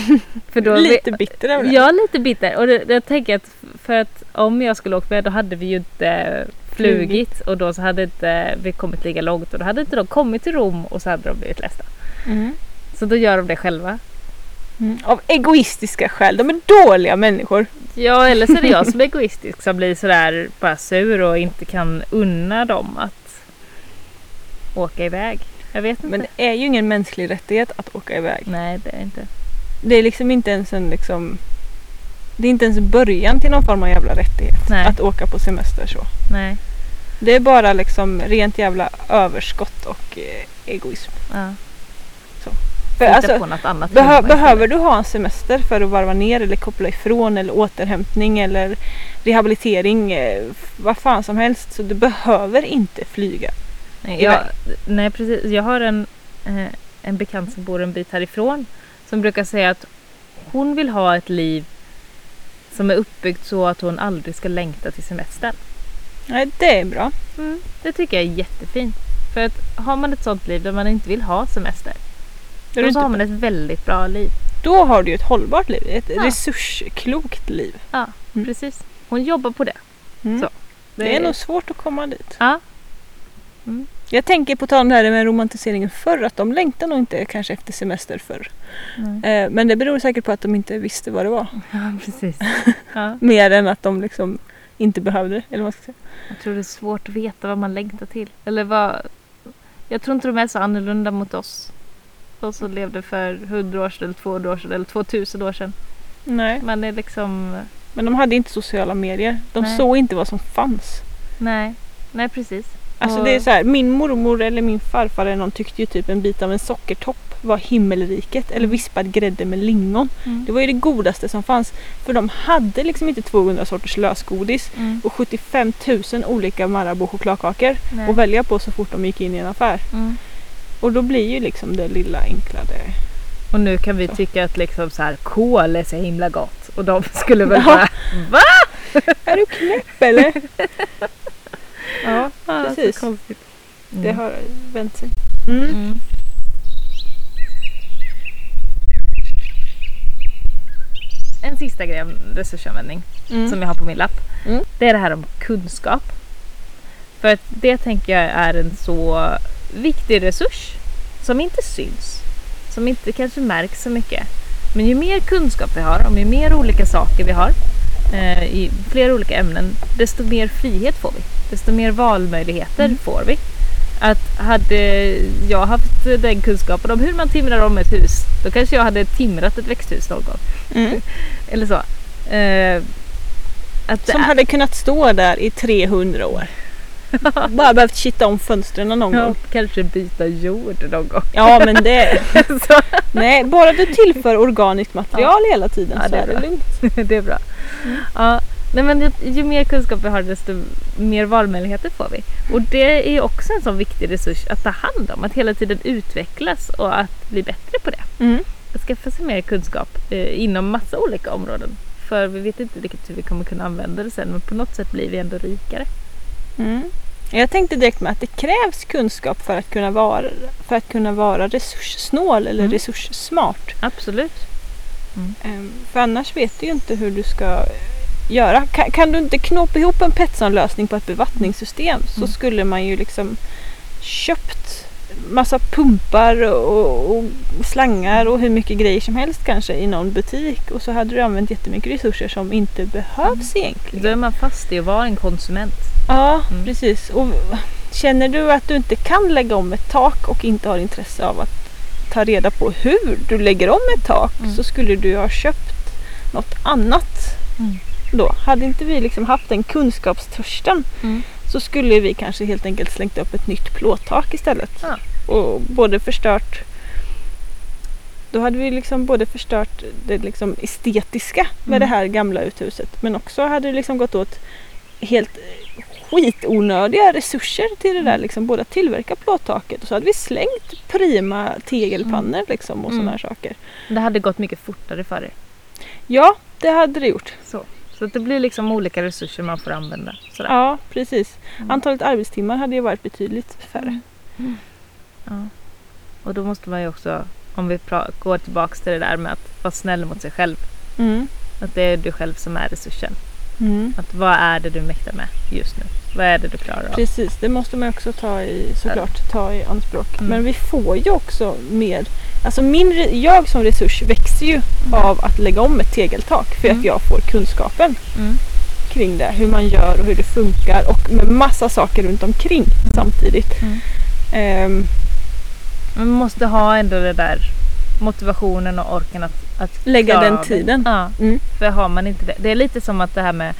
För då Lite bitter jag är lite bitter och det, jag tänker att för att om jag skulle åkt med då hade vi ju inte flugit och då så hade inte vi kommit lika långt och då hade inte de kommit till Rom och så hade de blivit ledsna. Mm. Så då gör de det själva. Mm. Av egoistiska skäl. De är dåliga människor. Ja eller så är det jag som är egoistisk som blir sådär bara sur och inte kan unna dem att åka iväg. Jag vet inte. Men det är ju ingen mänsklig rättighet att åka iväg. Nej det är inte. Det är liksom inte ens en liksom det är inte ens början till någon form av jävla rättighet Nej. att åka på semester så. Nej. Det är bara liksom rent jävla överskott och eh, egoism. Ja. För, Hitta alltså, på något annat. behö, behöver du ha en semester för att varva ner eller koppla ifrån eller återhämtning eller rehabilitering, eh, vad fan som helst. Så du behöver inte flyga. Nej, jag, nej precis. Jag har en, eh, en bekant som bor en bit härifrån som brukar säga att hon vill ha ett liv som är uppbyggt så att hon aldrig ska längta till semestern. Nej, det är bra. Det tycker jag är jättefint. För att har man ett sånt liv där man inte vill ha semester, Då, då så har man ett väldigt bra liv. då har du ju ett hållbart liv, ett Ja. resursklokt liv. Ja, Mm. precis. Hon jobbar på det. Mm. Så. Det är nog svårt att komma dit. Ja. Jag tänker på tal om det här med romantiseringen förr, att de längtar nog inte kanske efter semester förr. Mm. Eh, men det beror säkert på att de inte visste vad det var. Ja, precis. Ja. Mer än att de liksom inte behövde det. Eller vad ska säga. Jag tror det är svårt att veta vad man längtar till. Eller vad... Jag tror inte de är så annorlunda mot oss. De som levde för 100 år sedan, eller 200 år sedan, eller 2000 år sedan. Nej, Man är liksom... men de hade inte sociala medier. De Nej. såg inte vad som fanns. Nej, nej precis. Alltså det är så här, min mormor eller min farfar eller någon tyckte ju typ en bit av en sockertopp var himmelriket. Eller Mm. vispad grädde med lingon. Mm. Det var ju det godaste som fanns. För de hade liksom inte 200 sorters lösgodis Mm. och 75 000 olika Marabou chokladkakor Nej. att välja på så fort de gick in i en affär. Mm. Och då blir ju liksom det lilla enkla det. Och nu kan vi Så. tycka att liksom så här, kol är så himla gott. Och de skulle väl Ja. bara Va? Är du knäpp eller? ja, Ja, Precis. Så konstigt. det Mm. har vänt sig. Mm. Mm. En sista grej om resursanvändning Mm. som jag har på min lapp. Mm. Det är det här om kunskap. För att det tänker jag är en så viktig resurs som inte syns. Som inte kanske märks så mycket. Men ju mer kunskap vi har, om ju mer olika saker vi har eh, i flera olika ämnen, desto mer frihet får vi. Desto mer valmöjligheter Mm. får vi. Att hade jag haft den kunskapen om hur man timrar om ett hus, då kanske jag hade timrat ett växthus någon gång. Mm. Eller så. Eh, Som är- hade kunnat stå där i 300 år. Bara behövt kitta om fönstren någon ja, gång. kanske byta jord någon gång. Ja men det... Nej, bara du tillför organiskt material hela tiden Ja, så det är är det lugnt. det är bra. Ja, nej men ju, mer kunskap vi har desto mer valmöjligheter får vi. Och det är också en sån viktig resurs att ta hand om. Att hela tiden utvecklas och att bli bättre på det. Mm. Att skaffa sig mer kunskap eh, inom massa olika områden. För vi vet inte riktigt hur vi kommer kunna använda det sen men på något sätt blir vi ändå rikare. Mm. Jag tänkte direkt med att det krävs kunskap för att kunna vara, för att kunna vara resurssnål eller Mm. resurssmart. Absolut. Ehm, För annars vet du ju inte hur du ska göra. Kan, kan du inte knåpa ihop en Petson-lösning på ett bevattningssystem så Mm. skulle man ju liksom köpt massa pumpar och, och slangar och hur mycket grejer som helst kanske i någon butik och så hade du använt jättemycket resurser som inte behövs egentligen. Då är man fast i att vara en konsument. Ja, Mm. precis. Och känner du att du inte kan lägga om ett tak och inte har intresse av att ta reda på hur du lägger om ett tak Mm. så skulle du ha köpt något annat. Mm. Då. Hade inte vi liksom haft den kunskapstörsten Mm. så skulle vi kanske helt enkelt slängt upp ett nytt plåttak istället. Ja. Och både förstört då hade vi liksom både förstört det liksom estetiska med Mm. det här gamla uthuset men också hade det liksom gått åt helt skitonödiga resurser till det där Mm. liksom både att tillverka plåttaket och så hade vi slängt prima tegelpannor liksom och Mm. sådana här saker. Det hade gått mycket fortare för er. Ja, det hade det gjort. Så. Så det blir liksom olika resurser man får använda. Sådär. Ja, precis. Mm. Antalet arbetstimmar hade ju varit betydligt färre. Ja. Och då måste man ju också, om vi går tillbaks till det där med att vara snäll mot sig själv. Mm. Att det är du själv som är resursen. Mm. Att vad är det du mäktar med just nu? Vad är det du klarar av? Precis, det måste man också ta i, såklart ta i anspråk. Mm. Men vi får ju också mer, alltså min, jag som resurs växer ju av att lägga om ett tegeltak för Mm. att jag får kunskapen Mm. kring det, hur man gör och hur det funkar och med massa saker runt omkring samtidigt. Mm. Ehm, Men man måste ha ändå det där motivationen och orken att, att Lägga den tiden. Ja, Mm. för har man inte det. Det är lite som att det här med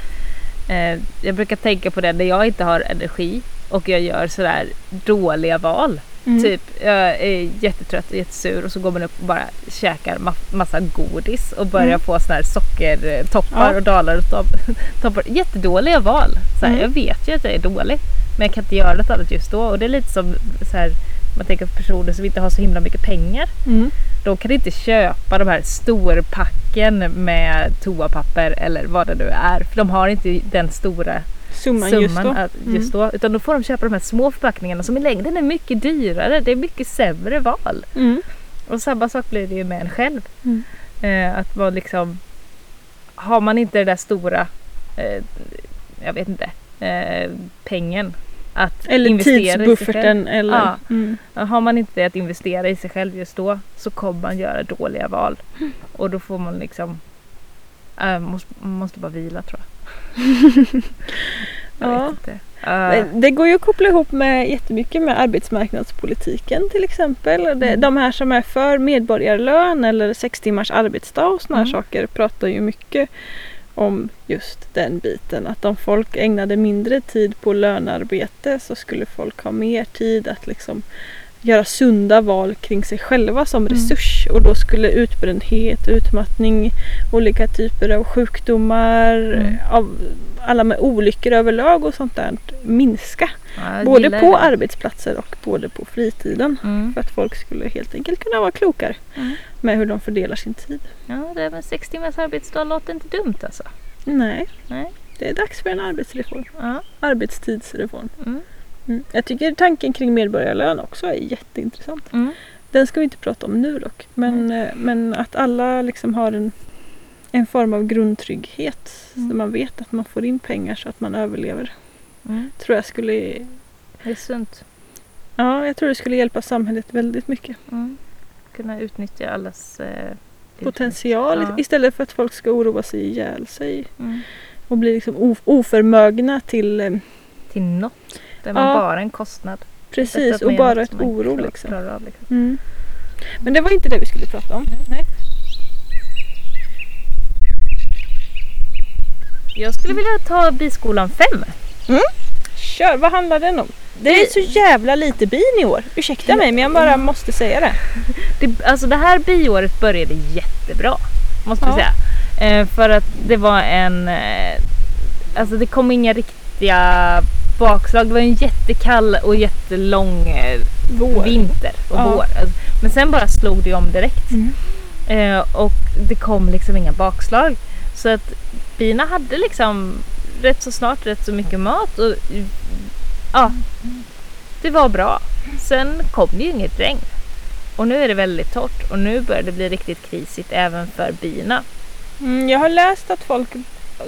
eh, Jag brukar tänka på det när jag inte har energi och jag gör sådär dåliga val. mm. Typ jag är jättetrött och jättesur och så går man upp och bara käkar ma- massa godis och börjar Mm. få såna här sockertoppar Ja. och dalar och topp- toppar. Jättedåliga val. Så här, Mm. Jag vet ju att jag är dålig men jag kan inte göra något annat just då och det är lite som så här, man tänker på personer som inte har så himla mycket pengar. Mm. De kan inte köpa de här storpacken med toapapper eller vad det nu är. För de har inte den stora Summan, summan just då. att, just då. Utan då får de köpa de här små förpackningarna som i längden är mycket dyrare. Det är mycket sämre val. Mm. Och samma sak blir det ju med en själv. Mm. Eh, att man liksom Har man inte det där stora eh, Jag vet inte eh, Pengen att Eller investera i sig själv. eller... Ja. Mm. Har man inte det att investera i sig själv just då så kommer man göra dåliga val. Och då får man liksom äh, måste, man måste bara vila tror jag. jag Ja. vet inte. Men Det går ju att koppla ihop med jättemycket med arbetsmarknadspolitiken till exempel. Mm. De här som är för medborgarlön eller sex timmars arbetsdag och sådana här Mm. saker pratar ju mycket om just den biten. Att om folk ägnade mindre tid på lönearbete så skulle folk ha mer tid att liksom göra sunda val kring sig själva som Mm. resurs. Och då skulle utbrändhet, utmattning, olika typer av sjukdomar, Mm. av alla med olyckor överlag och sånt där minska. ja, Både på det. arbetsplatser och både på fritiden. Mm. För att folk skulle helt enkelt kunna vara klokare Mm. Med hur de fördelar sin tid. Ja, det med sex timmars arbetsdag låter inte dumt alltså. Nej, Nej. det är dags för en arbetsreform. Ja. Arbetstidsreform. Mm. Mm. Jag tycker tanken kring medborgarlön också är jätteintressant. Mm. Den ska vi inte prata om nu dock. Men, eh, men att alla liksom har en, en form av grundtrygghet. Mm. Så man vet att man får in pengar så att man överlever. Mm. Tror jag skulle Det är sunt. Ja, jag tror det skulle hjälpa samhället väldigt mycket. Mm. Kunna utnyttja allas eh, Potential Ja. istället för att folk ska oroa sig ihjäl sig Mm. och bli liksom of- oförmögna till... eh, Till något. Det man Ja. bara en kostnad. Precis, och bara ett oro liksom. av, liksom. Mm. Men det var inte det vi skulle prata om. Nej. Jag skulle vilja ta biskolan 5. Kör, vad handlar den om? Det är så jävla lite bin i år. Ursäkta mig men jag bara måste säga det. Det, alltså det här biåret började jättebra. Måste vi Ja. säga. Eh, för att det var en... Eh, alltså det kom inga riktiga bakslag. Det var en jättekall och jättelång eh, Vår. vinter och Ja. vår. Alltså, Men sen bara slog det om direkt. Mm. Eh, och det kom liksom inga bakslag. Så att bina hade liksom rätt så snart rätt så mycket mat. Och, ja, det var bra. Sen kom det ju inget regn. Och nu är det väldigt torrt och nu börjar det bli riktigt krisigt även för bina. Mm, jag har läst att folk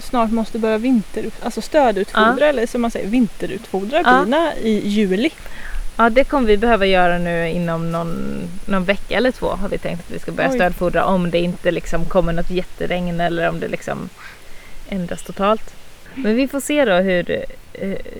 snart måste börja vinter, alltså stödutfodra eller som man säger vinterutfodra Ja. bina i juli. Ja, det kommer vi behöva göra nu inom någon, någon vecka eller två har vi tänkt att vi ska börja Oj. stödfodra om det inte liksom kommer något jätteregn eller om det liksom ändras totalt. Men vi får se då hur,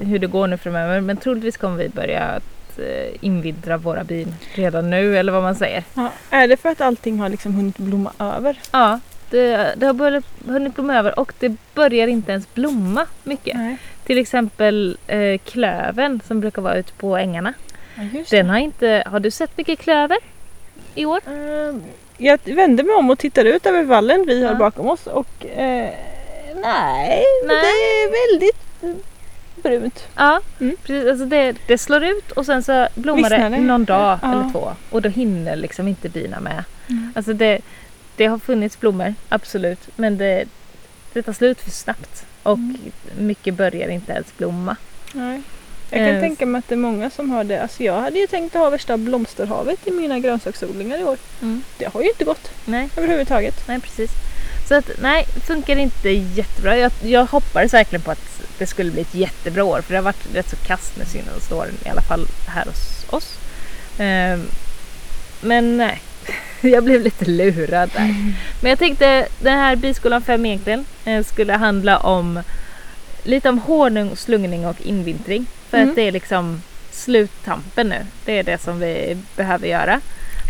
hur det går nu framöver. Men troligtvis kommer vi börja att eh, invintra våra bin redan nu eller vad man säger. Ja. Är det för att allting har liksom hunnit blomma över? Ja, det, det har börjat, hunnit blomma över och det börjar inte ens blomma mycket. Nej. Till exempel eh, klöven som brukar vara ute på ängarna. Ja, Den har inte, har du sett mycket klöver i år? Ehm, Jag vände mig om och tittade ut över vallen vi har Ja. bakom oss och eh, nej, Nej. det är väldigt brunt. Ja, Mm. precis. Alltså det, det slår ut och sen så blommar Vissnar det? någon dag Ja. eller två och då hinner liksom inte bina med. Mm. Alltså det, det har funnits blommor, absolut, men det, det tar slut för snabbt och Mm. mycket börjar inte ens blomma. Nej. Jag kan Eh, tänka mig att det är många som har det. Alltså jag hade ju tänkt att ha värsta blomsterhavet i mina grönsaksodlingar i år. Mm. Det har ju inte gått Nej, överhuvudtaget. nej precis. Så att nej, funkar inte jättebra. Jag, jag hoppades verkligen på att det skulle bli ett jättebra år för det har varit rätt så kast med senaste åren i alla fall här hos oss. Ehm, men nej, jag blev lite lurad där. Men jag tänkte den här biskolan 5 egentligen eh, skulle handla om lite om honung, slungning och invintring. För Mm. att det är liksom sluttampen nu. Det är det som vi behöver göra.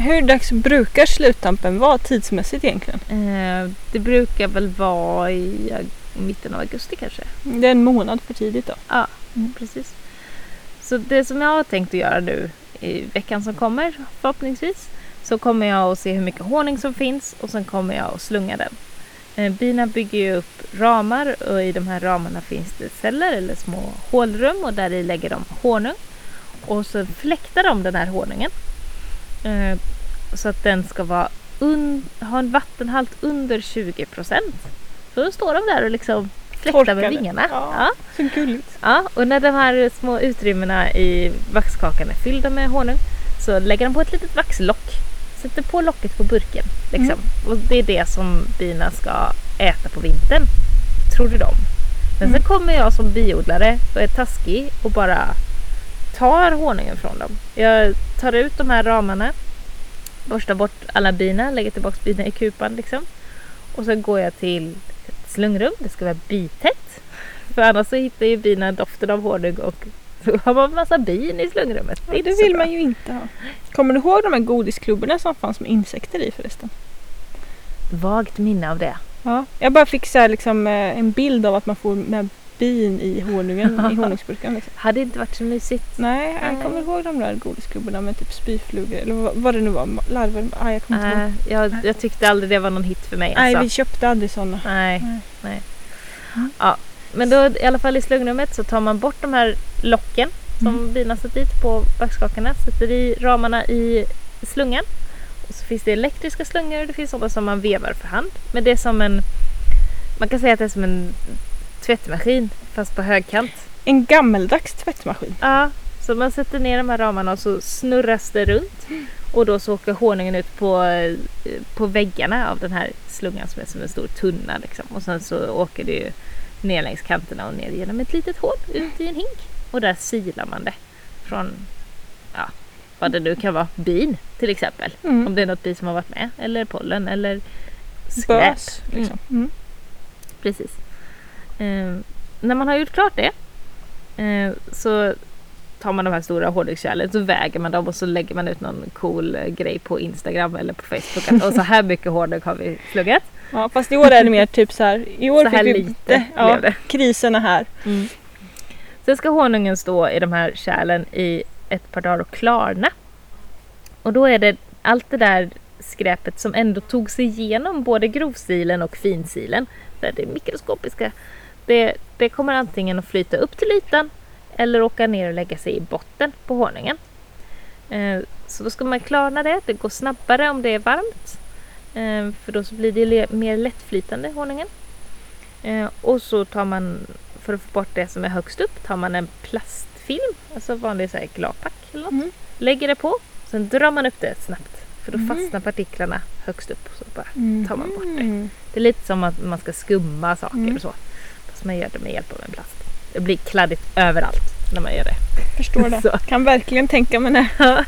Hur dags brukar sluttampen vara tidsmässigt egentligen? Eh, det brukar väl vara i mitten av augusti kanske. Det är en månad för tidigt då. Ja, Mm. precis. Så det som jag har tänkt att göra nu i veckan som kommer förhoppningsvis så kommer jag att se hur mycket honung som finns och sen kommer jag att slunga den. Eh, Bina bygger ju upp ramar och i de här ramarna finns det celler eller små hålrum och där i lägger de honung. Och så fläktar de den här honungen eh, så att den ska vara ha en vattenhalt under 20 procent. Så då står de där och liksom fläktar med vingarna. Ja. Ja. Så gulligt. Ja, och när de här små utrymmena i vaxkakan är fyllda med honung så lägger de på ett litet vaxlock. Sätter på locket på burken. Liksom. Och det är det som bina ska äta på vintern. Trodde de. Men Mm. sen kommer jag som biodlare och är taskig och bara tar honungen från dem. Jag tar ut de här ramarna, borstar bort alla bina, lägger tillbaka bina i kupan liksom. Och så går jag till ett slungrum, det ska vara bitätt. För annars så hittar ju bina doften av honung och så har man massa bin i slungrummet. Ja, inte det vill bra. man ju inte ha. Kommer du ihåg de här godisklubborna som fanns med insekter i förresten? Vagt minne av det. Ja. Jag bara fick så liksom, eh, en bild av att man får med bin i honungen i honungsburken. Liksom. Hade inte varit så mysigt. Nej, jag Nej. kommer ihåg de där godisklubborna med typ spyflugor eller vad, vad det nu var. Larver. Nej, jag kommer inte ihåg. Jag, jag tyckte aldrig det var någon hit för mig. Nej, Alltså. vi köpte aldrig sådana. Nej, Nej. nej. Mm. Ja, men då i alla fall i slungrummet så tar man bort de här locken som Mm. bina satt dit på vaxkakorna, sätter i ramarna i slungan. Och så finns det elektriska slungor och det finns sådana som man vevar för hand. Men det är som en, man kan säga att det är som en tvättmaskin fast på högkant. En gammeldags tvättmaskin. Ja, så man sätter ner de här ramarna och så snurras det runt. Och då så åker honungen ut på, på väggarna av den här slungan som är som en stor tunna. Liksom. Och sen så åker det ju ner längs kanterna och ner genom ett litet hål ut i en hink. Och där silar man det från, ja, vad det nu kan vara, bin till exempel. Mm. Om det är något bi som har varit med. Eller pollen eller skräp. Bös. Liksom. Mm. Precis. Eh, när man har gjort klart det eh, så tar man de här stora honungskärlen så väger man dem och så lägger man ut någon cool eh, grej på Instagram eller på Facebook. Och så här mycket honung har vi pluggat. Ja, fast i år är det mer typ så här. I år Så här fick vi lite ja, blev det. krisen är här. Sen ska honungen stå i de här kärlen i ett par dagar och klarna. Och då är det allt det där skräpet som ändå tog sig igenom både grovsilen och finsilen, där det mikroskopiska, det, det kommer antingen att flyta upp till ytan eller åka ner och lägga sig i botten på honungen. Eh, så då ska man klarna det, det går snabbare om det är varmt. Eh, för då så blir det mer lättflytande honungen. Eh, och så tar man, för att få bort det som är högst upp, tar man en plastfilm, alltså vanlig så här gladpack eller något. Mm. Lägger det på, sen drar man upp det snabbt. För då Mm. fastnar partiklarna högst upp. Så bara tar man bort det. Mm. Det är lite som att man ska skumma saker Mm. och så. Fast man gör det med hjälp av en plast. Det blir kladdigt överallt när man gör det. Förstår det. Så. Kan verkligen tänka mig det.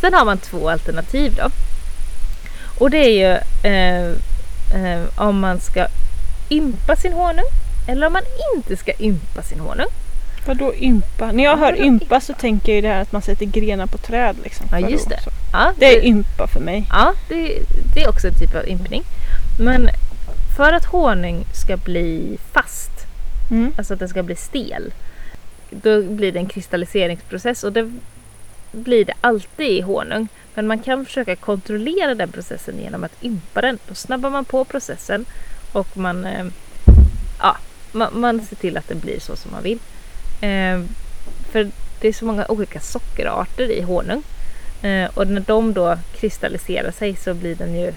Sen har man två alternativ då. Och det är ju eh, eh, om man ska ympa sin honung eller om man inte ska ympa sin honung. Vadå ympa? När jag Ja, hör ympa så tänker jag ju det här att man sätter grenar på träd. Liksom. Ja, just det. Ja, Det är ympa för mig. Ja, det, det är också en typ av ympning. Men för att honung ska bli fast, Mm. alltså att den ska bli stel, då blir det en kristalliseringsprocess och det blir det alltid i honung. Men man kan försöka kontrollera den processen genom att ympa den. Då snabbar man på processen och man, eh, ja, man, man ser till att det blir så som man vill. Eh, för det är så många olika sockerarter i honung. Eh, och när de då kristalliserar sig så blir den ju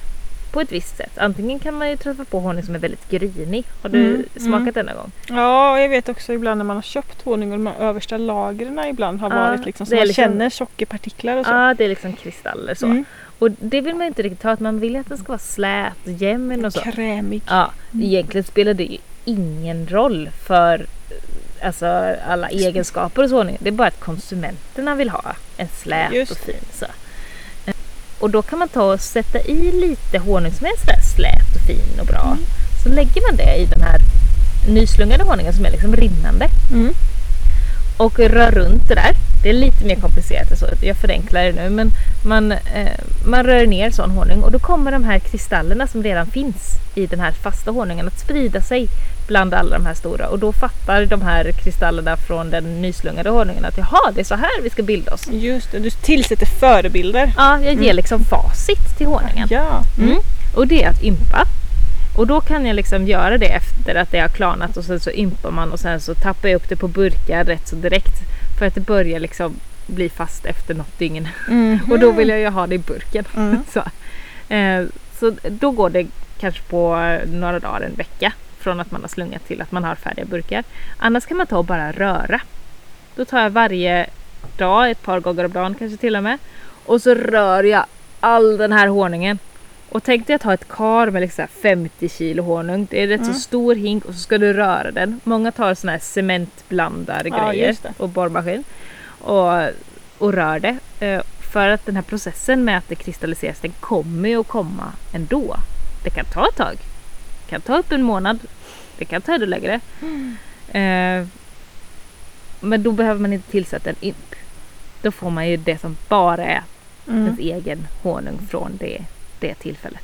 på ett visst sätt. Antingen kan man ju träffa på honung som är väldigt grinig. Har du Mm, smakat den någon gång? Ja, jag vet också ibland när man har köpt honung och de översta lagren ibland har Ja, varit liksom så man liksom- känner sockerpartiklar och så. Ja, det är liksom kristaller så. Mm. Och det vill man inte riktigt ha. att Man vill att den ska vara slät jämn och så. Krämig. Ja, Mm. egentligen spelar det ju ingen roll för alltså, alla egenskaper hos honungen. Det är bara att konsumenterna vill ha en slät Just och fin. Så. Och då kan man ta och sätta i lite honung som är sådär slät och fin och bra. Mm. Så lägger man det i den här nyslungade honungen som är liksom rinnande Mm. och rör runt det där. Det är lite mer komplicerat än så. Jag förenklar det nu men man, eh, man rör ner sån honung och då kommer de här kristallerna som redan finns i den här fasta honungen att sprida sig bland alla de här stora och då fattar de här kristallerna från den nyslungade honungen att jaha, det är så här vi ska bilda oss. Just det, du tillsätter förebilder. Ja, jag ger liksom facit till honungen. Ja. Mm. Och det är att ympa. Och då kan jag liksom göra det efter att det har klarnat och sen så ympar man och sen så tappar jag upp det på burkar rätt så direkt. För att det börjar liksom bli fast efter något dygn. Mm. Och då vill jag ju ha det i burken. Mm. Så. Eh, så då går det kanske på några dagar, en vecka. Från att man har slungat till att man har färdiga burkar. Annars kan man ta och bara röra. Då tar jag varje dag, ett par gånger om dagen kanske till och med. Och så rör jag all den här honungen. Och tänk dig att ha ett kar med liksom 50 kilo honung. Det är rätt Mm. så stor hink och så ska du röra den. Många tar såna här cementblandar Ja, och borrmaskin. Och, och rör det. Eh, För att den här processen med att det kristalliseras den kommer ju att komma ändå. Det kan ta ett tag. Det kan ta upp en månad. Det kan ta ännu längre. Eh, men då behöver man inte tillsätta en ymp. Då får man ju det som bara är Mm. ens egen honung från det, det tillfället.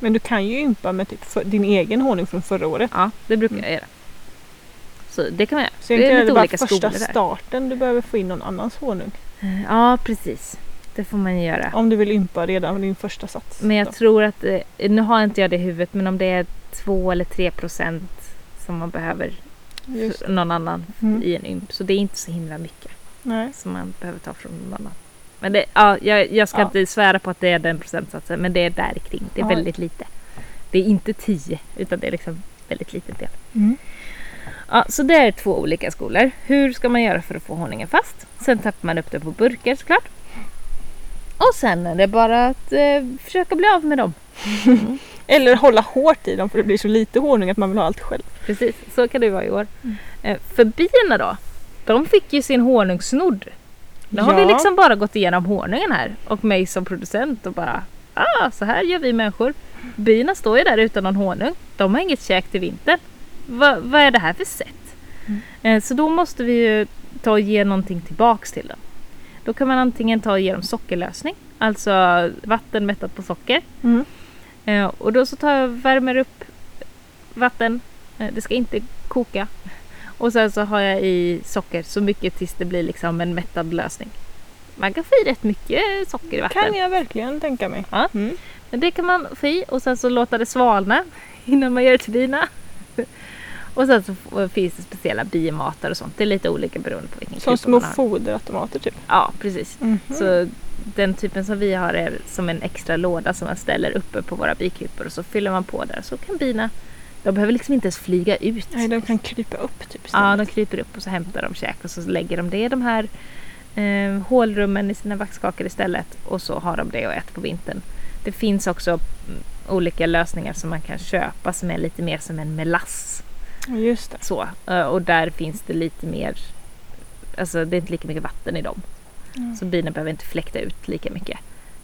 Men du kan ju ympa med typ för, din egen honung från förra året. Ja, det brukar Mm. jag göra. Så det kan man göra. Så det är är lite det bara olika första skolor där. starten du behöver få in någon annans honung. Eh, Ja, precis. Det får man ju göra. Om du vill ympa redan din första sats. Men jag då. tror att, eh, nu har inte jag det i huvudet, men om det är 2 eller 3 procent som man behöver någon annan Mm. i en ymp. Så det är inte så himla mycket Nej. som man behöver ta från någon annan. Men det, ja, jag, jag ska Ja. inte svära på att det är den procentsatsen, men det är där kring. Det är Ja. väldigt lite. Det är inte 10, utan det är liksom väldigt liten del. Mm. Ja, så det är två olika skolor. Hur ska man göra för att få honungen fast? Sen tappar man upp den på burkar såklart. Och sen är det bara att eh, försöka bli av med dem. Eller hålla hårt i dem för det blir så lite honung att man vill ha allt själv. Precis, så kan det vara i år. Mm. Eh, för bina då? De fick ju sin honung snodd. Nu har vi liksom bara gått igenom honungen här och mig som producent och bara ah, så här gör vi människor. Bina står ju där utan någon honung. De har inget käk till vintern. Va, vad är det här för sätt? Mm. Eh, så då måste vi ju ta och ge någonting tillbaks till dem. Då kan man antingen ta och ge dem sockerlösning, alltså vatten mättat på socker. Mm. Eh, och då så tar jag värmer upp vatten. Eh, det ska inte koka. Och sen så har jag i socker så mycket tills det blir liksom en mättad lösning. Man kan få i rätt mycket socker i vatten. Kan jag verkligen tänka mig. Ja. Mm. Men det kan man få i och sen så låta det svalna innan man gör det till bina. Och sen så finns det speciella bimatar och sånt. Det är lite olika beroende på vilken Som små foderautomater typ. Ja, precis. Mhm. Så den typen som vi har är som en extra låda som man ställer uppe på våra bikupor och så fyller man på där så kan bina. De behöver liksom inte ens flyga ut. Nej, de kan krypa upp typ. Ja, istället. de kryper upp och så hämtar de käk och så lägger de det i de här eh, hålrummen i sina vaxkakor istället och så har de det och äter på vintern. Det finns också mm, olika lösningar som man kan köpa som är lite mer som en melass. Just det. Så. Eh, Och där finns det lite mer, alltså det är inte lika mycket vatten i dem. Mm. Så bina behöver inte fläkta ut lika mycket.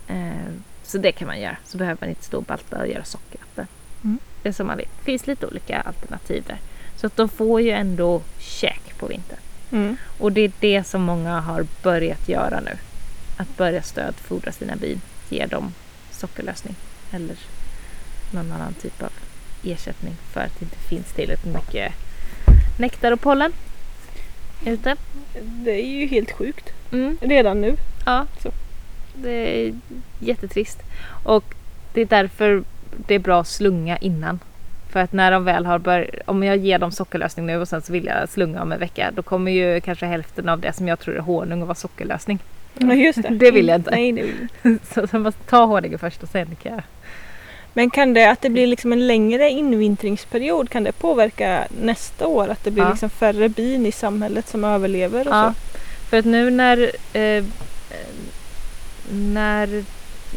Eh, Så det kan man göra. Så behöver man inte stå och balta och göra sockervatten. Mm. Det som man vill. Det finns lite olika alternativ där. Så att de får ju ändå käk på vintern. Mm. Och det är det som många har börjat göra nu. Att börja stödfodra sina bin. Ge dem sockerlösning eller någon annan typ av ersättning för att det inte finns tillräckligt mycket nektar och pollen ute. Det är ju helt sjukt. Mm. Redan nu. Ja, Så. det är jättetrist. Och det är därför det är bra att slunga innan. För att när de väl har börjat, om jag ger dem sockerlösning nu och sen så vill jag slunga om en vecka, då kommer ju kanske hälften av det som jag tror är honung att vara sockerlösning. Ja, just det. Det vill jag inte. Nej, det vill inte. Så jag måste ta honungen först och sen kan jag... Men kan det att det blir liksom en längre invintringsperiod, kan det påverka nästa år? Att det blir Ja. liksom färre bin i samhället som överlever och Ja, så? för att nu när... Eh, eh, när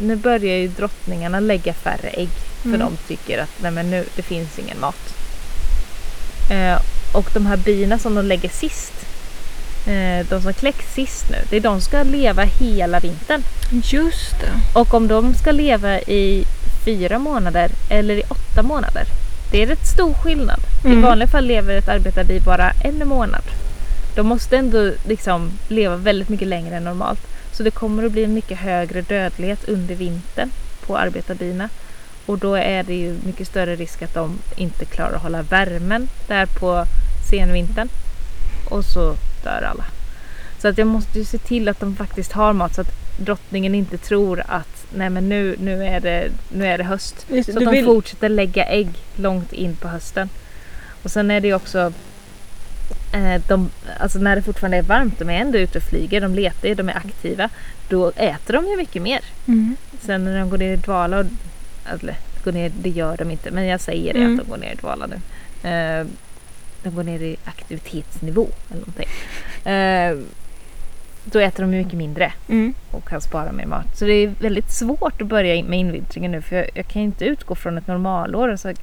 nu börjar ju drottningarna lägga färre ägg. För Mm. de tycker att nej men nu, det finns ingen mat. Eh, och de här bina som de lägger sist. Eh, de som kläcks sist nu. Det är de som ska leva hela vintern. Just det. Och om de ska leva i fyra månader eller i åtta månader. Det är rätt stor skillnad. I Mm. vanliga fall lever ett arbetarbi bara en månad. De måste ändå liksom leva väldigt mycket längre än normalt. Så det kommer att bli en mycket högre dödlighet under vintern på arbetarbina. Och då är det ju mycket större risk att de inte klarar att hålla värmen där på senvintern. Och så dör alla. Så att jag måste ju se till att de faktiskt har mat så att drottningen inte tror att nej men nu, nu, är, det, nu är det höst. Just, Så att de vill, fortsätter lägga ägg långt in på hösten. Och sen är det ju också de, alltså när det fortfarande är varmt, de är ändå ute och flyger, de letar de är aktiva. Då äter de ju mycket mer. mm. Sen när de går ner i dvala, och, eller går ner, det gör de inte, men jag säger det Mm. att de går ner i dvala nu. Eh, de går ner i aktivitetsnivå eller någonting. Eh, då äter de mycket mindre Mm. och kan spara mer mat. Så det är väldigt svårt att börja med invintringen nu för jag, jag kan inte utgå från ett normalår. Alltså,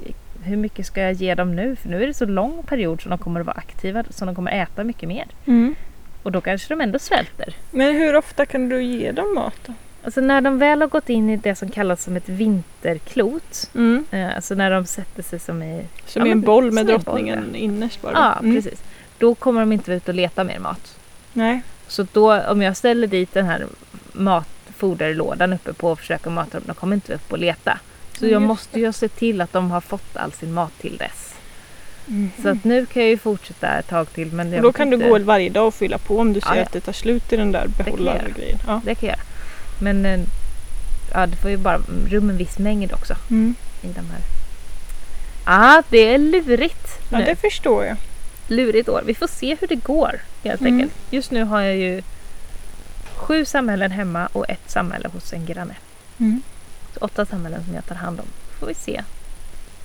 hur mycket ska jag ge dem nu? För nu är det så lång period som de kommer att vara aktiva så de kommer äta mycket mer. Mm. Och då kanske de ändå svälter. Men hur ofta kan du ge dem mat då? Alltså när de väl har gått in i det som kallas som ett vinterklot. Mm. Eh, alltså när de sätter sig som i... Som Ja, i en boll med som i en boll, drottningen innerst bara? Ja, Mm. precis. Då kommer de inte ut och leta mer mat. Nej. Så då om jag ställer dit den här matfoderlådan uppe på och försöker mata dem, de kommer inte upp och leta. Så Ja, jag måste ju se till att de har fått all sin mat till dess. Mm. Så att nu kan jag ju fortsätta ett tag till. Men Och då kan du inte- gå varje dag och fylla på om du ser Ja, ja. att det tar slut i den där behållargrejen. Ja. Det kan jag göra. Men eh, ja, det får ju bara rum en viss mängd också Mm. i de här. Ja, ah, det är lurigt ja, nu. det förstår jag. Lurigt år. Vi får se hur det går helt Mm. enkelt. Just nu har jag ju sju samhällen hemma och ett samhälle hos en granne. Mm. Åtta samhällen som jag tar hand om. Får vi se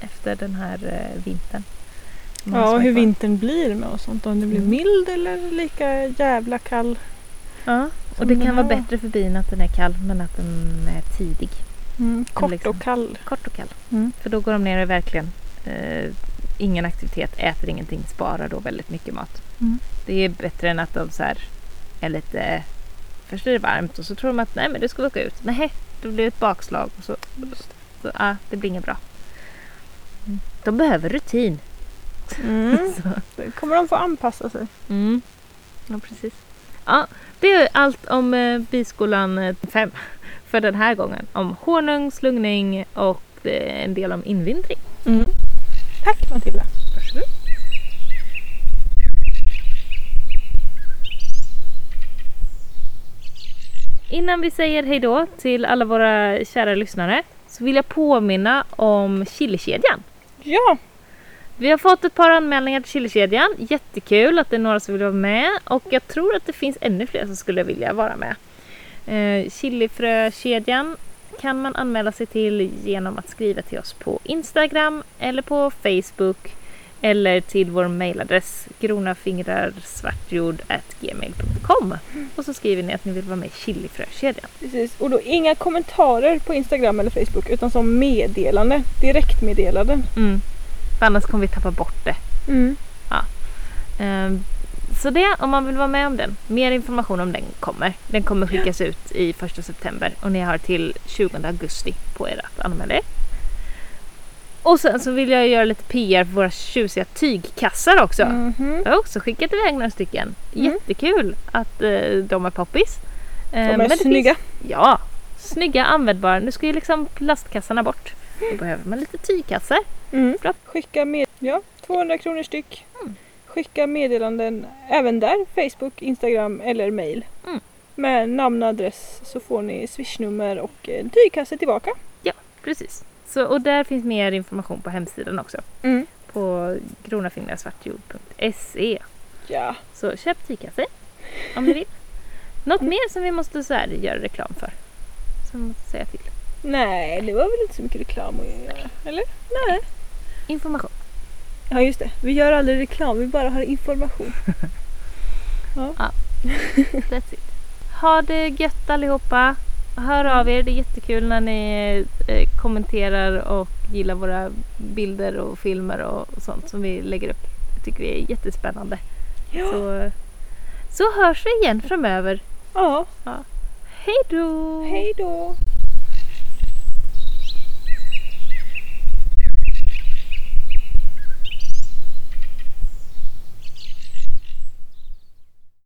efter den här eh, vintern. Ja, hur vintern blir med och sånt. Om det blir Mm. mild eller lika jävla kall. Ja, och det kan vara bättre för bin att den är kall men att den är tidig. Mm. Kort liksom. och kall. Kort och kall. Mm. För då går de ner och verkligen eh, ingen aktivitet, äter ingenting, sparar då väldigt mycket mat. Mm. Det är bättre än att de så här är lite... Först är det varmt och så tror de att nej men det ska åka ut. Nej, det blir ett bakslag. Och så, så ah, det blir inget bra. De behöver rutin. Mm. Så. Kommer de få anpassa sig. Mm. Ja, precis. Ja, det är allt om eh, Biskolan 5 för den här gången. Om honung, slungning och eh, en del om invintring. Mm. Tack Matilda. Innan vi säger hejdå till alla våra kära lyssnare så vill jag påminna om chilikedjan. Ja, Vi har fått ett par anmälningar till chilikedjan. Jättekul att det är några som vill vara med och jag tror att det finns ännu fler som skulle vilja vara med. Eh, chilifrökedjan kan man anmäla sig till genom att skriva till oss på Instagram eller på Facebook eller till vår mejladress gronafingrarsvartjord.gmail.com och så skriver ni att ni vill vara med i chilifrökedjan. precis. Och då inga kommentarer på Instagram eller Facebook utan som meddelande. Direktmeddelanden. Mm. För annars kommer vi tappa bort det. Mm. Ehm, Så det, om man vill vara med om den. Mer information om den kommer. Den kommer skickas ut i 1 september och ni har till 20 augusti på er att anmäla er. Och sen så vill jag göra lite PR för våra tjusiga tygkassar också. Mhm. Jag har också skickat iväg några stycken. Mm. Jättekul att eh, de är poppis. Eh, De är snygga. Finns, ja, snygga användbara. Nu ska ju liksom plastkassarna bort. Då behöver man lite tygkassar. Mm. Bra. Skicka med, ja, 200 kronor styck. Mm. Skicka meddelanden även där, Facebook, Instagram eller mail. Mm. Med namn och adress så får ni swishnummer och en tygkasse tillbaka. Precis. Så, och där finns mer information på hemsidan också. Mm. På kronafingrarsvartjord.se. Ja. Så köp tygkasse om ni vill. Något mer som vi måste så här, göra reklam för? Som vi måste säga till. Nej, det var väl inte så mycket reklam att göra? Eller? Nej. Information. Ja just det, vi gör aldrig reklam, vi bara har information. That's it. Ha det gött allihopa. Hör av er, det är jättekul när ni eh, kommenterar och gillar våra bilder och filmer och sånt som vi lägger upp. Det tycker vi är jättespännande. Ja. Så, så hörs vi igen framöver. ja. Hej då! Hej då!